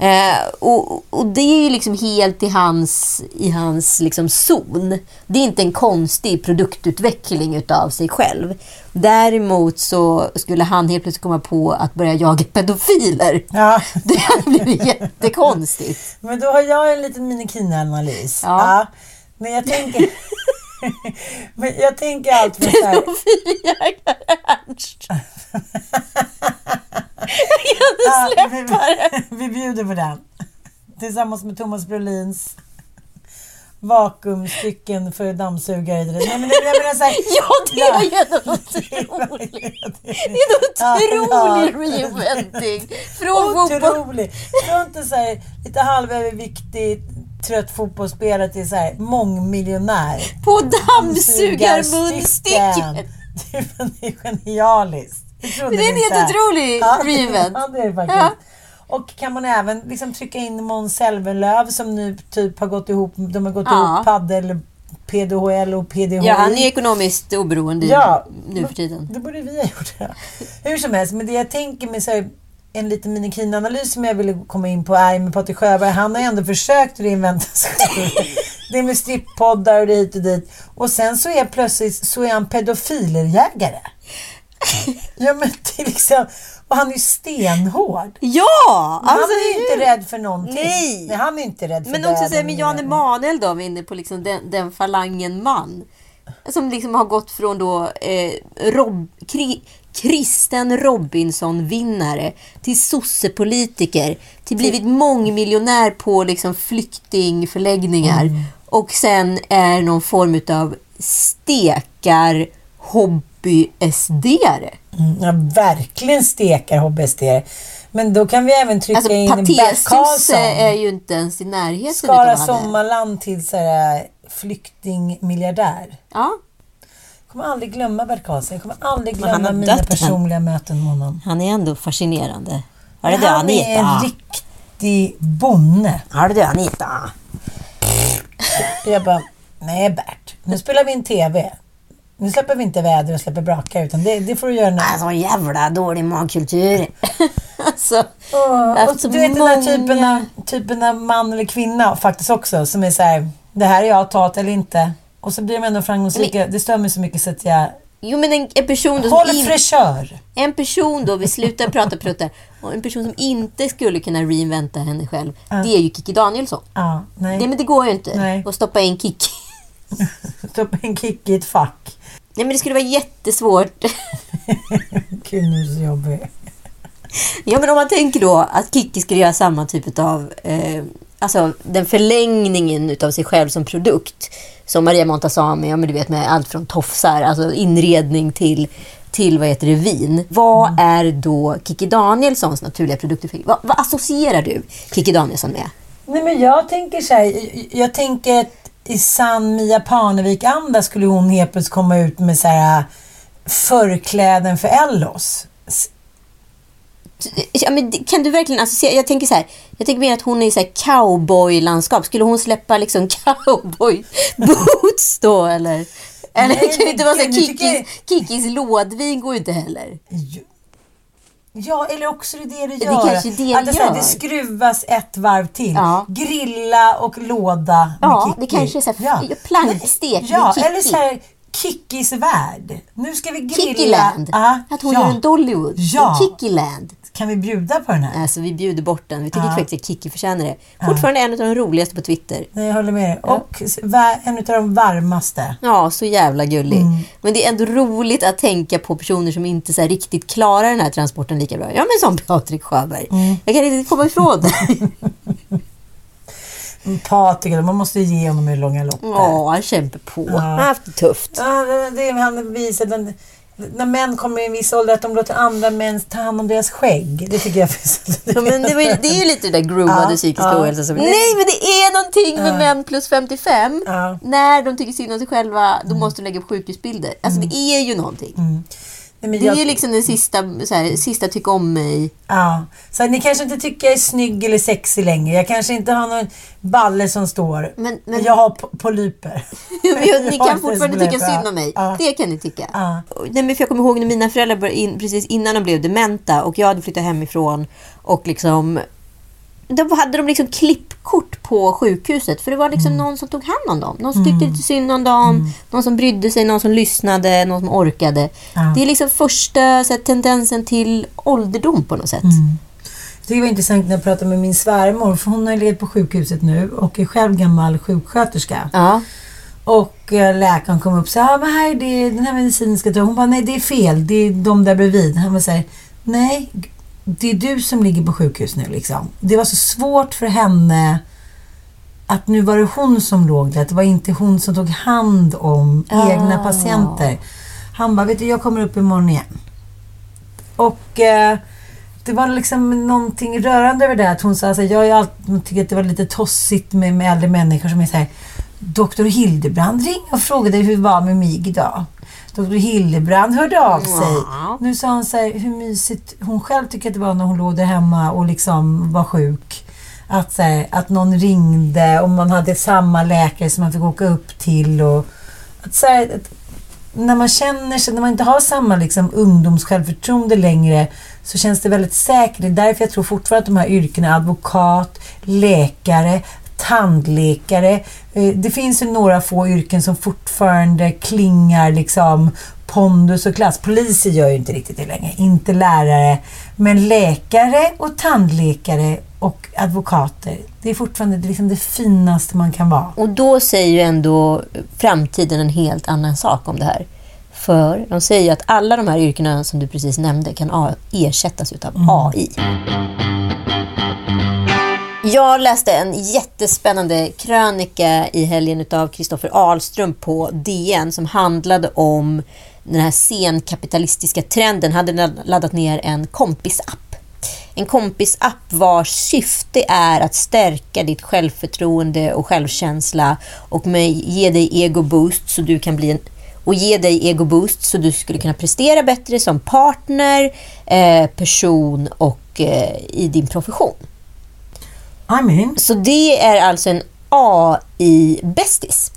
Eh, och, och det är ju liksom helt i hans, i hans liksom zon. Det är inte en konstig produktutveckling utav sig själv. Däremot så skulle han helt plötsligt komma på att börja jaga pedofiler. Ja. Det hade blivit jättekonstigt. Men då har jag en liten minikina-analys. Ja. Men jag tänker... men jag tänker allt för så här... Pedofiljägare Ernst. Jag kan inte släppa det. vi, vi bjuder på den. Tillsammans med Thomas Brolins vakuumstycken för dammsugare. Nej, men det, jag menar så här, Ja, det var ju en otrolig, det är en otrolig reinventing. Från. Otrolig. Från inte så här, lite halvöverviktig, trött fotbollsspelare till så här, mångmiljonär. På dammsugarmunstycken. Det är genialiskt. Det är en inte. helt otrolig reinvent. Ja, det är det faktiskt. Ja. Och kan man även liksom trycka in Måns Zelmerlöw som nu typ har gått ihop, de har gått Ja. ihop paddel, PDHL och PDHI. Ja, han är ekonomiskt oberoende Ja. nu för tiden. Det borde vi ha gjort. Ja. Hur som helst, men det jag tänker med så här, en liten minikin-analys som jag ville komma in på är med Patrik Sjöberg. Han har ändå försökt reinventa sig Det är med strippoddar och det hit och dit. Och sen så är plötsligt så är han pedofilerjägare. Ja men till exempel. Och han är ju stenhård. Ja! Men han alltså, är ju inte rädd för någonting. Nej. Nej han är inte rädd för Men också säga med Jan. Emanuel då, vi är inne på liksom den, den falangen man. Som liksom har gått från då eh, Rob, kri, kristen Robinson-vinnare till sossepolitiker till blivit mångmiljonär på liksom flyktingförläggningar. Mm. Och sen är någon form av stekar hobby-SD-are. Mm, ja, verkligen stekar HBSD. Men då kan vi även trycka Alltså in Bert Karlsson. är ju inte ens i närheten Skara han. Sommarland till så här, flyktingmiljardär. Ja, Jag kommer aldrig glömma Bert Karlsson. Jag kommer aldrig han glömma mina dött personliga möten med honom. han är ändå fascinerande. Har du det han är en riktig bonde. Har du det Anita? Jag bara, nej Bert, nu spelar vi in TV. Nu släpper vi inte väder och släpper braka utan det, det får du göra nu. Alltså jävla dålig magkultur. alltså, alltså, och du vet den många- där typen av, typen av man eller kvinna faktiskt också som är så här, det här är jag, ta eller inte. Och så blir de ändå framgångsrika. Det stör mig så mycket så att jag Jo men en, en person då som håller in, fräschör. En person då, vi slutar prata pruttar, och en person som inte skulle kunna reinventa henne själv, det är ju Kikki Danielsson. Ja, nej. Det, men det går ju inte Nej. att stoppa in Kikki. Stoppa en kick i ett fack. Nej men det skulle vara jättesvårt. Gud, är du så jobbig. Ja, men om man tänker då att Kikki skulle göra samma typ av... Eh, alltså den förlängningen utav sig själv som produkt. Som Maria Montazami, ja men du vet med allt från tofsar, alltså inredning till, till vad heter det, vin. Vad är då Kikki Danielssons naturliga produktutveckling? Vad, vad associerar du Kikki Danielsson med? Nej men jag tänker så här, jag, tänker att i sann Mia Parnevik-anda skulle hon helt plötsligt komma ut med så här förkläden för Ellos. Ja, men kan du verkligen associera? Jag tänker så här, jag tänker mer att hon är i så här cowboylandskap. Skulle hon släppa liksom cowboy-boots då eller? Eller Nej, kan det inte vara så här, Kikkis, Kikkis lådvin går ju inte heller. Ja, eller också är det det det det gör. kanske är det att det det, så här, gör. det skruvas ett varv till. Ja. Grilla och låda Ja, med det kanske är så här, plankstek Ja, med eller så här Kikkis värld. Nu ska vi grilla. Kickiland. Ja, Att hon ja. gör en Dollywood. Ja. Kickiland. Kan vi bjuda på den här? Alltså vi bjuder bort den. Vi tycker Ja. faktiskt att Kikki förtjänar det. Fortfarande en av de roligaste på Twitter. Jag håller med dig. Och va- en av de varmaste. Ja, så jävla gullig. Mm. Men det är ändå roligt att tänka på personer som inte så riktigt klarar den här transporten lika bra. Ja, men som Patrik Sjöberg. Mm. Jag kan inte komma ifrån det. Patrik, man måste ge honom i långa loppet. Ja, han kämpar på. Han har haft det tufft. Ja, det- han visar den, när män kommer i en viss ålder att de låter andra män ta hand om deras skägg. Det tycker jag finns. Ja, men det, var, det är ju lite det där groomade Ja, psykiska ja. ohälsa som... Nej, men det är någonting med män plus 55. Ja. När de tycker synd om sig själva, då måste de lägga upp sjukhusbilder. Alltså det är ju någonting. Nej, men Det är jag- ju liksom den sista, så här, sista tycka om mig. Ja, så ni kanske inte tycker jag är snygg eller sexig längre. Jag kanske inte har någon balle som står. Men- men- Jag har po- polyper. Ni kan fortfarande tycka synd om mig. Ja. Det kan ni tycka. Ja. Nej, men för jag kommer ihåg när mina föräldrar in, precis innan de blev dementa och jag hade flyttat hemifrån och liksom då hade de liksom klippkort på sjukhuset för det var Mm. liksom någon som tog hand om dem. Någon som tyckte lite synd om dem, någon som brydde sig, någon som lyssnade, någon som orkade. Ja. Det är liksom första så här, tendensen till ålderdom på något sätt. Mm. Jag tycker det var intressant när jag pratade med min svärmor, för hon har legat på sjukhuset nu och är själv gammal sjuksköterska. Ja. Och eh, läkaren kom upp och sa, ja men här är det, den här medicinen ska ta. Hon bara, nej det är fel, det är de där bredvid. Han var såhär, nej, det är du som ligger på sjukhus nu liksom. Det var så svårt för henne att nu var det hon som låg där, att det var inte hon som tog hand om egna patienter. Han bara, vet du jag kommer upp imorgon igen. Och eh, det var liksom någonting rörande över det. Att hon sa så här, jag tyckt att det var lite tossigt med, med äldre människor som är så här. Doktor Hildebrand ringde och frågade hur det var med mig idag. Doktor Hildebrand hörde av sig. Nu sa hon så här, hur mysigt hon själv tycker att det var när hon låg där hemma och liksom var sjuk. Att, så här, att någon ringde och man hade samma läkare som man fick åka upp till. Och, att, så här, att, när man känner sig, när man inte har samma liksom, ungdomssjälvförtroende längre så känns det väldigt säkert. Det är därför jag tror fortfarande att de här yrkena, advokat, läkare, tandläkare. Eh, Det finns ju några få yrken som fortfarande klingar liksom pondus och klass. Poliser gör ju inte riktigt det längre, inte lärare. Men läkare och tandläkare och advokater, det är fortfarande liksom det finaste man kan vara. Och då säger ju ändå framtiden en helt annan sak om det här. För de säger ju att alla de här yrkena som du precis nämnde kan ersättas utav AI. Jag läste en jättespännande krönika i helgen av Kristoffer Ahlström på DN som handlade om den här senkapitalistiska trenden. Han hade laddat ner en kompisapp. En kompisapp vars syfte är att stärka ditt självförtroende och självkänsla och med, ge dig egoboost så du kan bli en och ge dig egoboost så du skulle kunna prestera bättre som partner, eh, person och eh, i din profession. I mean, Så det är alltså en AI-bästis.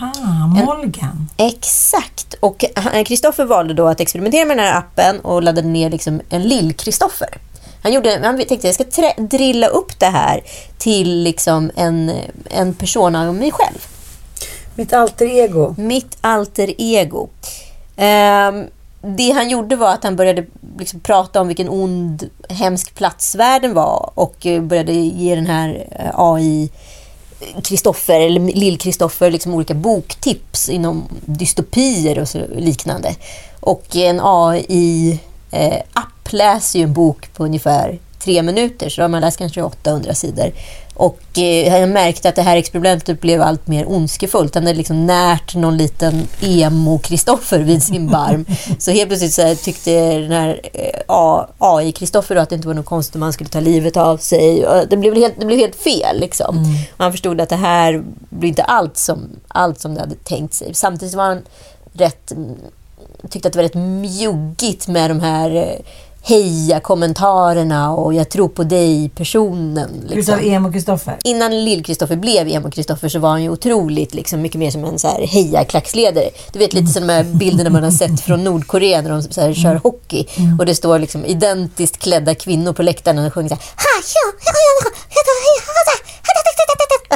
ha, Molgan. Exakt. Och Kristoffer valde då att experimentera med den här appen och laddade ner liksom en lill-Kristoffer. Han, gjorde, han tänkte jag ska trä, drilla upp det här till liksom en, en persona av mig själv. Mitt alter ego. Mitt alter ego. Ehm, det han gjorde var att han började liksom prata om vilken ond, hemsk plats världen var och eh, började ge den här eh, AI Kristoffer, eh, eller Lill-Kristoffer, liksom olika boktips inom dystopier och så liknande. Och en AI-app läser ju en bok på ungefär tre minuter, så då har man läst kanske 800 sidor. Och eh, jag märkte att det här experimentet blev allt mer ondskefullt. Han hade liksom närt någon liten emo-Kristoffer vid sin barm. så helt plötsligt så tyckte den här eh, AI-Kristoffer att det inte var något konstigt om man skulle ta livet av sig. Det blev helt, det blev helt fel. Liksom. Och han förstod att det här blir inte allt som, allt som det hade tänkt sig. Samtidigt var han rätt tyckte att det var rätt mjuggigt med de här eh, heja-kommentarerna och jag tror på dig-personen. Utav Liksom. emo Kristoffer. Innan Lill-Kristoffer blev emo-Kristoffer så var han ju otroligt liksom, mycket mer som en så här heja-klacksledare. Du vet lite som de här bilderna man har sett från Nordkorea när de så här, kör hockey och det står liksom identiskt klädda kvinnor på läktaren och sjunger så här,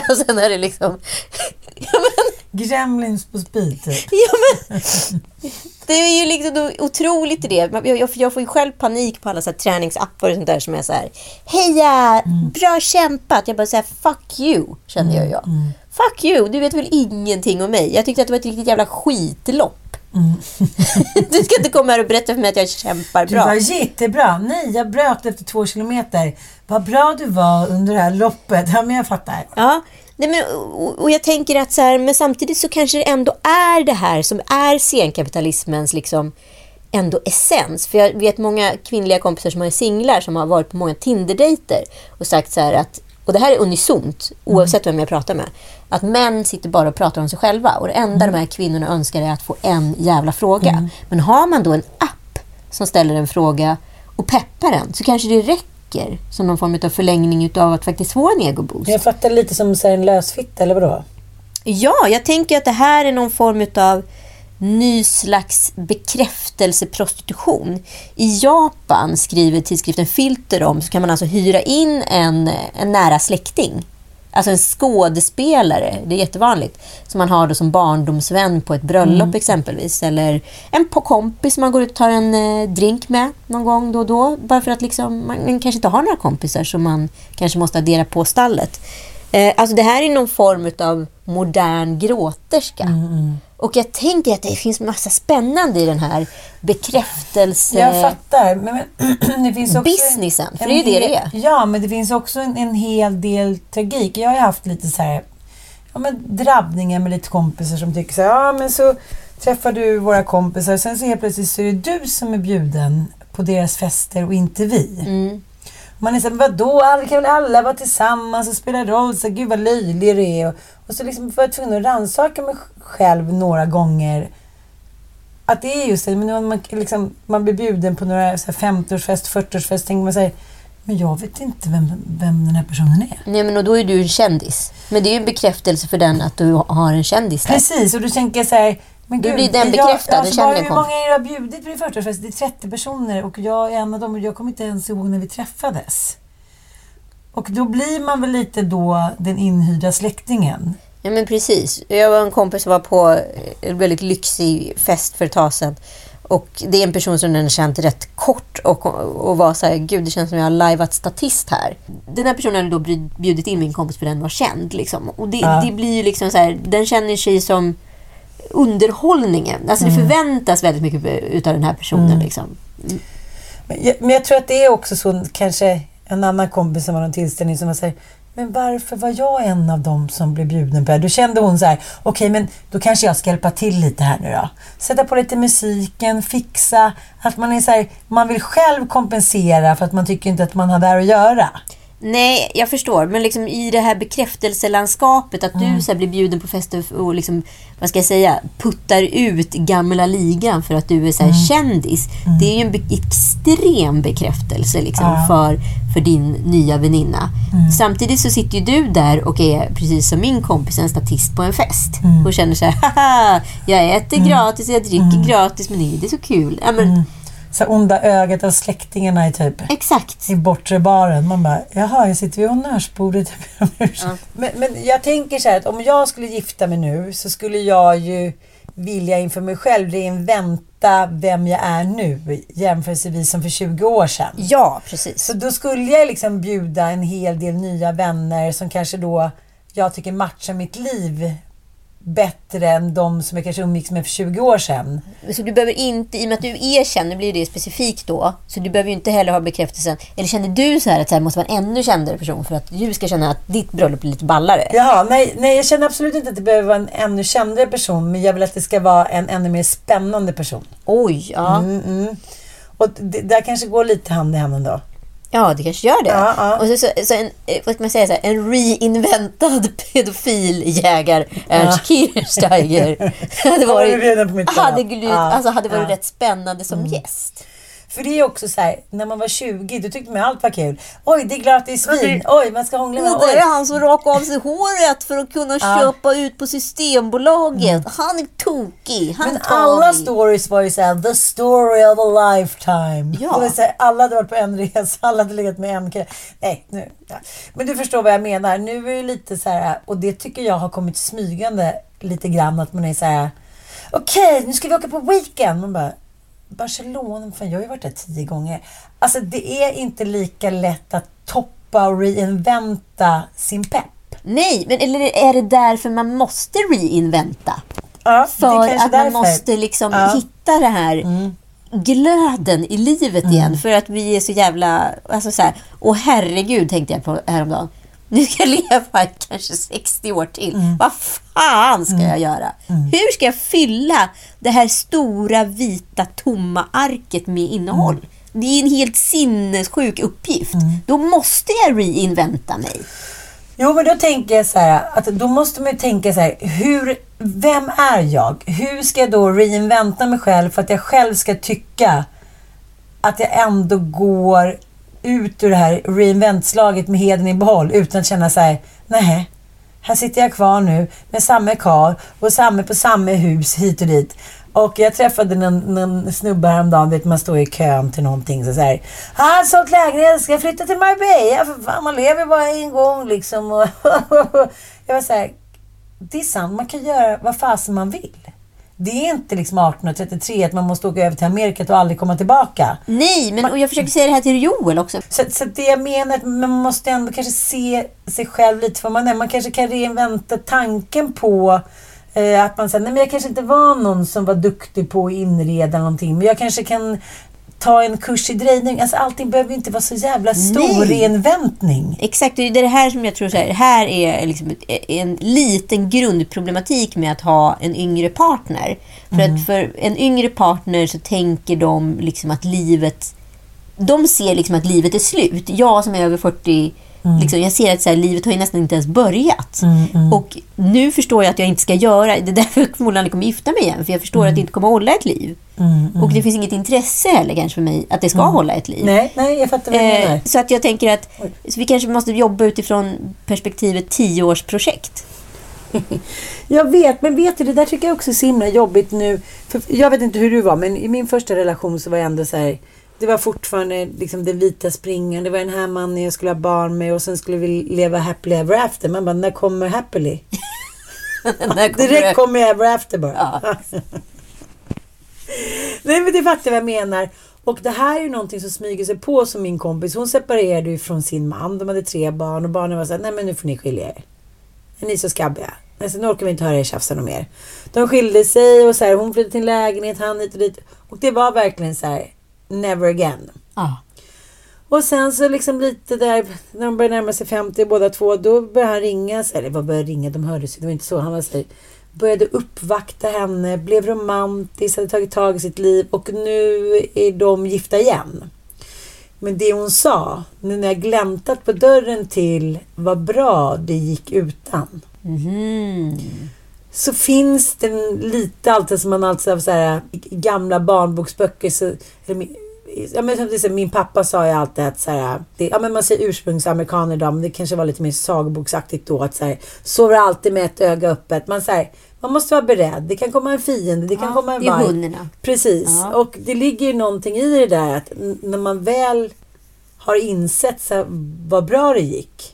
och sen är det liksom ja, men, Gremlins på speed typ. Ja, men, det är ju liksom otroligt det. Jag, jag, får ju själv panik på alla så här träningsappar och sånt där som är så här Heja! Bra kämpat! Jag bara säger fuck you, känner jag. jag. Fuck you! Du vet väl ingenting om mig. Jag tyckte att det var ett riktigt jävla skitlopp. du ska inte komma här och berätta för mig att jag kämpar Du bra. var jättebra. Nej, jag bröt efter två kilometer. Vad bra du var under det här loppet. Ja, men jag fattar. Ja, nej men, och, och jag tänker att så här, men samtidigt så kanske det ändå är det här som är senkapitalismens liksom ändå essens. För jag vet många kvinnliga kompisar som är singlar som har varit på många Tinder-dejter och sagt så här att, och det här är unisont oavsett vem jag pratar med, att män sitter bara och pratar om sig själva och det enda de här kvinnorna önskar är att få en jävla fråga. Men har man då en app som ställer en fråga och peppar en så kanske det räcker som någon form av förlängning utav att faktiskt få en egoboost. Jag fattar lite som så en lösfitta, eller vadå? Ja, jag tänker att det här är någon form av ny slags bekräftelseprostitution. I Japan, skriver tidskriften Filter om, så kan man alltså hyra in en, en nära släkting. Alltså en skådespelare, det är jättevanligt, som man har då som barndomsvän på ett bröllop exempelvis. Eller en kompis som man går ut och tar en eh, drink med någon gång då och då. Bara för att liksom, man, kanske inte har några kompisar som man kanske måste addera på stallet. Eh, alltså det här är någon form av modern gråterska. Och jag tänker att det finns massa spännande i den här bekräftelse... Jag fattar. Men, men det finns också Businessen, för det är ju det det hel- Ja, men det finns också en, en hel del tragik. Jag har haft lite så här, ja, men drabbningar med lite kompisar som tycker så här, ja men så träffar du våra kompisar, sen så helt plötsligt så är det du som är bjuden på deras fester och inte vi. Mm. Man är såhär, vadå, alla kan väl alla vara tillsammans och spela roll, så gud vad löjlig du är. Och, och så liksom var jag tvungen att rannsaka mig själv några gånger. Att det är just det, men när man, liksom, man blir bjuden på några så här 50-årsfest, 40-årsfest, tänker man sig, men jag vet inte vem, vem den här personen är. Nej, men och då är du en kändis. Men det är ju en bekräftelse för den att du har en kändis där. Precis, och då tänker jag så här, men Du gud, blir den bekräftade, alltså, jag Hur många är det har bjudit på din 40-årsfest? Det är 30 personer och jag är en av dem och jag kommer inte ens ihåg när vi träffades. Och då blir man väl lite då den inhyrda släktingen. Ja men precis. Jag var en kompis som var på en väldigt lyxig fest för ett tag sedan. Och det är en person som den känt rätt kort och, och var så här, gud det känns som jag har lajvat statist här. Den här personen hade då bjud- bjudit in min kompis för den var känd. Liksom. Och det, Ja. det blir ju liksom så här, den känner sig som underhållningen. Alltså det förväntas väldigt mycket utav den här personen. Liksom. Men jag, men jag tror att det är också så, kanske en annan kompis som var någon tillställning som var så här, men varför var jag en av dem som blev bjuden på det? Då kände hon så här, okej men då kanske jag ska hjälpa till lite här nu då. Sätta på lite musiken, fixa, att man är så här, man vill själv kompensera för att man tycker inte att man har där att göra. Nej, jag förstår. Men liksom i det här bekräftelselandskapet, att Mm. du så blir bjuden på fester och liksom, vad ska jag säga, puttar ut gamla ligan för att du är så Mm. kändis. Det är ju en be- extrem bekräftelse liksom, Ja. för, för din nya väninna. Mm. Samtidigt så sitter ju du där och är, precis som min kompis, en statist på en fest. Mm. Och känner så här, haha, jag äter gratis, jag dricker gratis, men det är så kul. Ja, men, Så onda ögat av släktingarna i typ Exakt. i bortre baren. Man bara, jaha, jag sitter vid honnörsbordet. men, men jag tänker så här att om jag skulle gifta mig nu så skulle jag ju vilja inför mig själv reinventa vem jag är nu jämförelsevis som för 20 år sedan. Ja, precis. Så då skulle jag liksom bjuda en hel del nya vänner som kanske då jag tycker matchar mitt liv bättre än de som jag kanske umgicks med för 20 år sedan. Så du behöver inte, i och med att du är känd, nu blir det specifikt då, så du behöver ju inte heller ha bekräftelsen. Eller känner du så här att det måste vara en ännu kändare person för att du ska känna att ditt bröllop blir lite ballare? Jaha, nej, nej, jag känner absolut inte att det behöver vara en ännu kändare person, men jag vill att det ska vara en ännu mer spännande person. Oj, ja. Mm, mm. Och det, där kanske går lite hand i hand ändå. Ja, det kanske gör det. Ja, ja. Och så, så, så en, eh, vad man säga, så här, en reinventad pedofiljägare, Ernst Kirchsteiger. hade mitt hade, bröllop? glu- Ja, alltså, hade varit ja. Mm. rätt spännande som gäst. För det är också så här, när man var 20, då tyckte man allt var kul. Oj, det är gratis vin. Oj, man ska hångla med. Och det är han som rakar av sig håret för att kunna Ja. köpa ut på Systembolaget. Han är tokig. Han Men alla vi. stories var ju såhär, the story of a lifetime. Ja. Det var så här, alla hade varit på en resa, alla hade legat med en kille. Nej, nu. Ja. Men du förstår vad jag menar. Nu är det lite så här, och det tycker jag har kommit smygande lite grann, att man är så här. okej, nu ska vi åka på weekend. Man bara, Barcelona, fan jag har ju varit där tio gånger. Alltså det är inte lika lätt att toppa och reinventa sin pepp. Nej, men eller är det därför man måste reinventa? Ja, För att man därför. måste liksom Ja. Mm. hitta det här glöden i livet igen. För att vi är så jävla... Alltså så här, och herregud tänkte jag på häromdagen. Nu ska jag leva kanske 60 år till. Mm. Vad fan ska jag göra? Hur ska jag fylla det här stora vita tomma arket med innehåll? Mm. Det är en helt sinnessjuk uppgift. Då måste jag reinventa mig. Jo, men då tänker jag så här, att då måste man ju tänka så här, hur, vem är jag? Hur ska jag då reinventa mig själv för att jag själv ska tycka att jag ändå går ut ur det här reinventslaget med heden i behåll utan att känna så här, nej, här sitter jag kvar nu med samma karl och samma på samma hus hit och dit. Och jag träffade någon, någon snubbe häromdagen, vet man står i kön till någonting så säger ah, Han har sålt lägenhet, ska jag flytta till Marbella? För fan, man lever bara en gång liksom. Och jag var så här, det är sant, man kan göra vad fasen man vill. Det är inte liksom 1833 att man måste åka över till Amerika och aldrig komma tillbaka. Nej, men och jag försöker säga det här till Joel också. Så, så det jag menar är att man måste ändå kanske se sig själv lite för man är. Man kanske kan reinventa tanken på eh, att man säger, nej men jag kanske inte var någon som var duktig på att inreda någonting. Men jag kanske kan ta en kurs i drejning. Alltså allting behöver inte vara så jävla stor Nej. reinväntning. Exakt, det är det här som jag tror så här, här är liksom en liten grundproblematik med att ha en yngre partner. För att för en yngre partner så tänker de liksom att livet de ser liksom att livet är slut. Jag som är över 40, liksom, jag ser att så här, livet har ju nästan inte ens börjat. Och nu förstår jag att jag inte ska göra, det är därför jag förmodligen kommer gifta mig igen. För jag förstår att det inte kommer hålla ett liv. Och det finns inget intresse heller kanske för mig att det ska hålla ett liv. Nej, nej, jag fattar vad du menar. Eh, så att jag tänker att vi kanske måste jobba utifrån perspektivet tioårsprojekt. Jag vet, men vet du, det där tycker jag också är så himla jobbigt nu. För jag vet inte hur du var, men i min första relation så var jag ändå så här... det var fortfarande liksom den vita springan. Det var den här mannen jag skulle ha barn med och sen skulle vi leva happily ever after. Man bara, när kommer happily? Där kommer Direkt det- kommer ever after bara. Ja. Nej men det fattar vad jag menar. Och det här är ju någonting som smyger sig på som min kompis. Hon separerade ju från sin man. De hade tre barn och barnen var så här, nej men nu får ni skilja er. Är ni så skabbiga? Alltså, nu orkar vi inte höra er tjafsa något mer. De skilde sig och så här, hon flyttade till en lägenhet, han hit och dit. Och det var verkligen så här, never again. Ja. Och sen så liksom lite där, när de började närma sig 50 båda två, då började han ringa. Eller vad började ringa? De hördes ju. Det var inte så. Han var så här, började uppvakta henne, blev romantisk, hade tagit tag i sitt liv och nu är de gifta igen. Men det hon sa, nu när jag gläntat på dörren till vad bra det gick utan. Mhm. Så finns det lite alltid som man alltid så här, i gamla barnboksböcker. Så, eller, ja, men, som till exempel, min pappa sa ju alltid att så här, det, ja, men man säger ursprungsamerikaner idag, men det kanske var lite mer sagoboksaktigt då. Att så här, sover alltid med ett öga öppet. Man, så här, man måste vara beredd. Det kan komma en fiende, det kan Ja, komma en det är varg. hundarna. Precis. Ja. Och det ligger ju någonting i det där att när man väl har insett så här, vad bra det gick.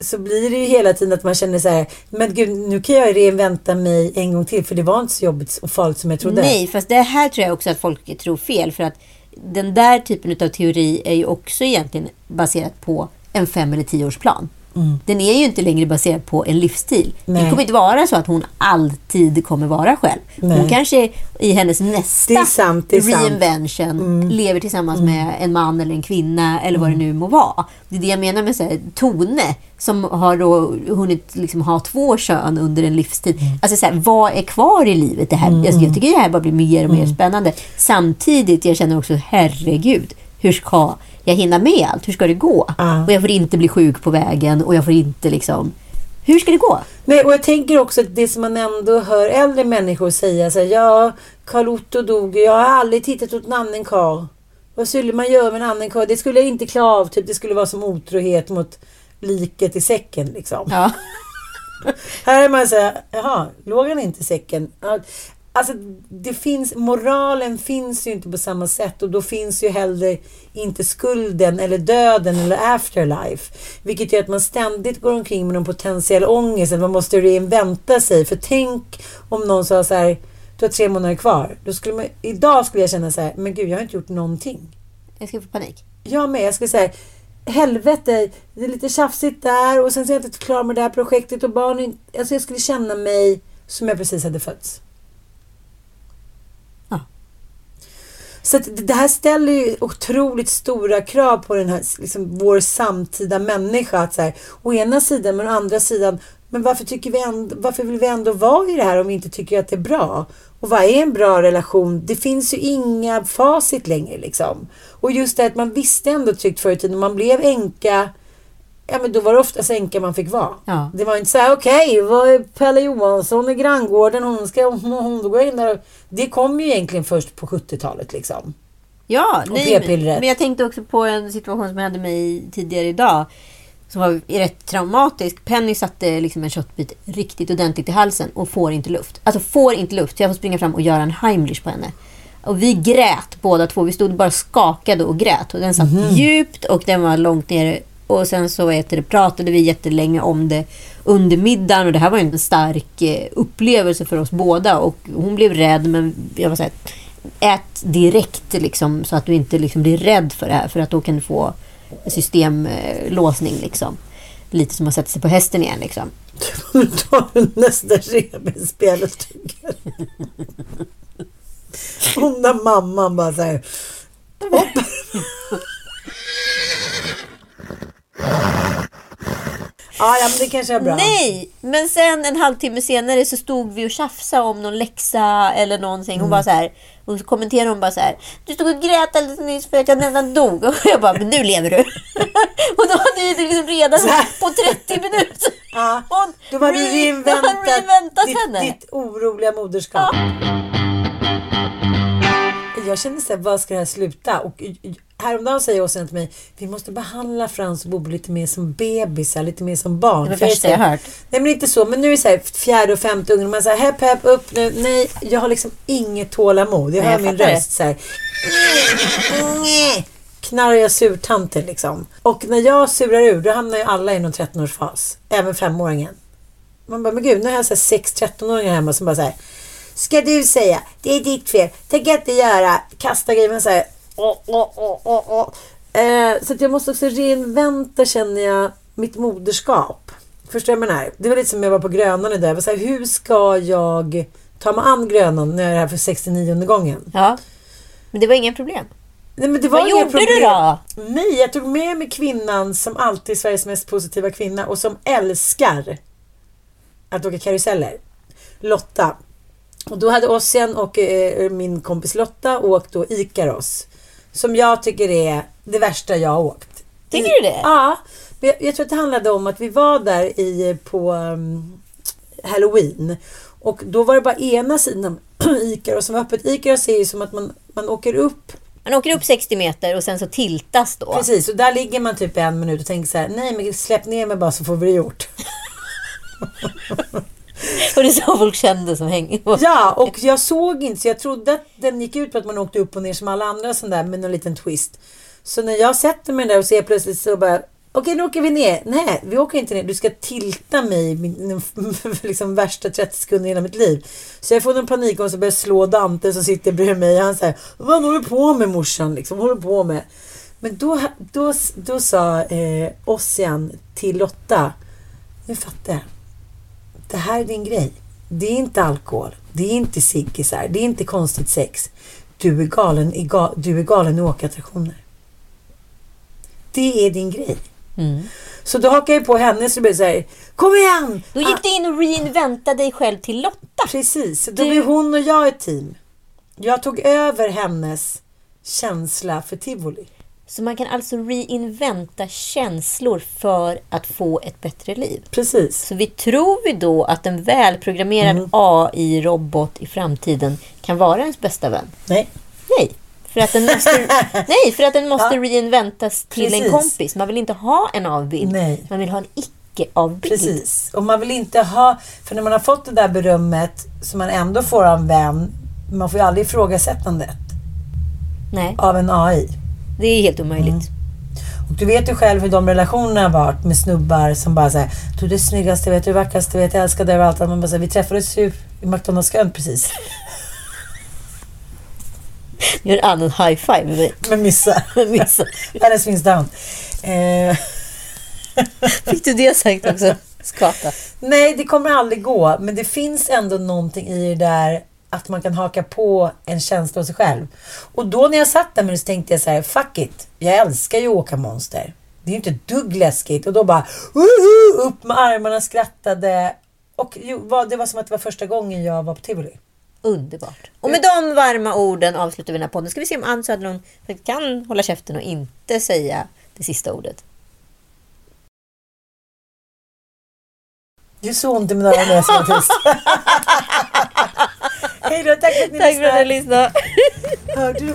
Så blir det ju hela tiden att man känner så här, men gud, nu kan jag reinventa mig en gång till för det var inte så jobbigt och farligt som jag trodde. Nej, fast det här tror jag också att folk tror fel. För att den där typen av teori är ju också egentligen baserat på en fem eller tioårsplan. Den är ju inte längre baserad på en livsstil. Det Nej. kommer inte vara så att hon alltid kommer vara själv. Hon Nej. kanske i hennes Det nästa är sant, det sant. Mm. reinvention lever tillsammans med en man eller en kvinna eller vad det nu må vara. Det är det jag menar med så här, Tone som har då hunnit liksom ha två kön under en livstid. Mm. Alltså så här, vad är kvar i livet? Det här, alltså, jag tycker det här bara blir mer och mer Mm. spännande. Samtidigt jag känner också herregud, hur ska jag hinna med allt? Hur ska det gå? Ja. Och jag får inte bli sjuk på vägen och jag får inte liksom... Hur ska det gå? Nej, och jag tänker också att det som man ändå hör äldre människor säga så här, ja, Karl Otto dog, jag har aldrig tittat åt en annan karl. Vad skulle man göra med en annan karl? Det skulle jag inte klara av, typ det skulle vara som otrohet mot liket i säcken liksom. Ja. Här är man så här, jaha, låg han inte i säcken? Alltså, det finns, moralen finns ju inte på samma sätt och då finns ju heller inte skulden eller döden eller afterlife. Vilket gör att man ständigt går omkring med någon potentiell ångest, att man måste reinventa sig. För tänk om någon sa så här, du har tre månader kvar. Då skulle man, idag skulle jag känna så här, men gud, jag har inte gjort någonting. Jag ska få panik. Jag med. Jag skulle säga helvete, det är lite tjafsigt där och sen så är jag inte klar med det här projektet och barnen. Alltså jag skulle känna mig som jag precis hade fötts. Så att det här ställer ju otroligt stora krav på den här, liksom, vår samtida människa. Att så här, å ena sidan, men å andra sidan, men varför, tycker vi ändå, varför vill vi ändå vara i det här om vi inte tycker att det är bra? Och vad är en bra relation? Det finns ju inga facit längre liksom. Och just det att man visste ändå tryggt förr i tiden, man blev änka, ja men då var det oftast änka man fick vara. Ja. Det var inte så här, okej, vad är Pelle Johansson i granngården, hon ska, hon går in där. Det kom ju egentligen först på 70-talet liksom. Ja, Och nej, men, jag tänkte också på en situation som hände mig tidigare idag. Som var rätt traumatisk. Penny satte liksom en köttbit riktigt ordentligt i halsen och får inte luft. Alltså får inte luft. Så jag får springa fram och göra en Heimlich på henne. Och vi grät båda två. Vi stod bara skakade och grät. Och den satt djupt och den var långt nere. Och sen så det, pratade vi jättelänge om det under middagen. Och det här var en stark eh, upplevelse för oss båda. Och hon blev rädd men jag var så här, ät direkt liksom, så att du inte liksom blir rädd för det här. För att då kan du få systemlåsning. Liksom. Lite som att sätta sig på hästen igen. Liksom. Nu tar du nästa revbensspel och tuggar. Hon där mamman bara så här. Ja, ja, men det kanske är bra. Nej, men sen en halvtimme senare så stod vi och tjafsade om någon läxa eller någonting. Hon bara så här, och så kommenterade hon bara så här. Du stod och grät alldeles nyss för att jag nästan dog. Och jag bara, men nu lever du. och då hade vi liksom redan på 30 minuter. Ja, då var du re- reinventat, hon reinventat ditt, henne. ditt oroliga moderskap. Jag kände så här, vad ska det här sluta? Och häromdagen säger Åsa till mig, vi måste behandla Frans och Bobo lite mer som bebisar, lite mer som barn. Det värsta jag hört. Nej men inte så, men nu är det så här fjärde och femte ungen, man säger hepp hepp upp nu. Nej, jag har liksom inget tålamod. Jag Nej, hör jag min fattar det. röst så här. Knarriga surtanter liksom. Och när jag surar ur, då hamnar ju alla i någon 13-årsfas. Även femåringen. Man bara, men gud, nu har jag så här sex 13-åringar hemma som bara säger Ska du säga, det är ditt fel, jag inte göra. Kasta grejer, men så här. Åh, åh, åh. Eh, så att jag måste också reinventa, känner jag, mitt moderskap. Förstår du vad jag menar? Det var lite som jag var på Grönan idag. Jag var så här, hur ska jag ta mig an Grönan när jag är här för 69 gången? Ja. Men det var inga problem. Nej, men det var Vad gjorde du problem. då? Nej, jag tog med mig kvinnan som alltid är Sveriges mest positiva kvinna och som älskar att åka karuseller. Lotta. Och då hade Ossian och eh, min kompis Lotta åkt då Ikaros. Som jag tycker är det värsta jag har åkt. Tycker I- du det? Ja. Men jag, jag tror att det handlade om att vi var där i, på um, Halloween. Och då var det bara ena sidan Ikaros som var öppet. Ikaros är ju som att man, man åker upp Man åker upp 60 meter och sen så tiltas då. Precis, och där ligger man typ en minut och tänker så här, nej men släpp ner mig bara så får vi det gjort. Så det är så folk kände som hänger. Ja, och jag såg inte, så jag trodde att den gick ut på att man åkte upp och ner som alla andra sån där med någon liten twist. Så när jag sätter mig där och ser plötsligt så bara, okej nu åker vi ner. Nej, vi åker inte ner. Du ska tilta mig min liksom värsta 30 sekunder i hela mitt liv. Så jag får en panik och så börjar slå Dante som sitter bredvid mig. Han säger, vad håller du på med morsan? Liksom, vad håller du på med? Men då, då, då sa eh, Ossian till Lotta, nu fattar jag. Det här är din grej. Det är inte alkohol. Det är inte ciggisar. Det är inte konstigt sex. Du är galen i, ga, du är galen i åkattraktioner. Det är din grej. Mm. Så då hakar jag på henne så det blir så här, kom igen! Då gick du in och reinventade dig själv till Lotta. Precis, då Du- blir hon och jag ett team. Jag tog över hennes känsla för tivoli. Så man kan alltså reinventa känslor för att få ett bättre liv. Precis. Så vi tror vi då att en välprogrammerad Mm. AI-robot i framtiden kan vara ens bästa vän? Nej. Nej. För att den måste, nej, för att den måste Ja. reinventas till Precis. en kompis. Man vill inte ha en avbild. Nej. Man vill ha en icke-avbild. Precis. Och man vill inte ha... För när man har fått det där berömmet som man ändå får av en vän, man får ju aldrig ifrågasättandet Nej, av en AI. Det är helt omöjligt. Mm. Och du vet ju själv hur de relationerna har varit med snubbar som bara säger Du är det snyggaste, vet du det vackraste, vet jag älskar dig överallt. Att Man bara säger, vi träffades ju i McDonalds-kön precis. Gör en annan high-five med mig. Men missa. Missa. Världens minsta down. Eh, Fick du det sagt också? Skata. nej, det kommer aldrig gå. Men det finns ändå någonting i det där att man kan haka på en känsla hos sig själv. Och då när jag satt där med det så tänkte jag så här, fuck it. Jag älskar ju att åka monster. Det är ju inte ett dugg läskigt. Och då bara, "Woho!" upp med armarna, skrattade. Och det var som att det var första gången jag var på tivoli. Underbart. Och med de varma orden avslutar vi den här podden. Ska vi se om Ann Söderlund kan hålla käften och inte säga det sista ordet. Det är så ont i mina öron när jag ska vara tyst. Hej då, tack för att ni Tack för att ni lyssnade. lyssnade. Hörde du?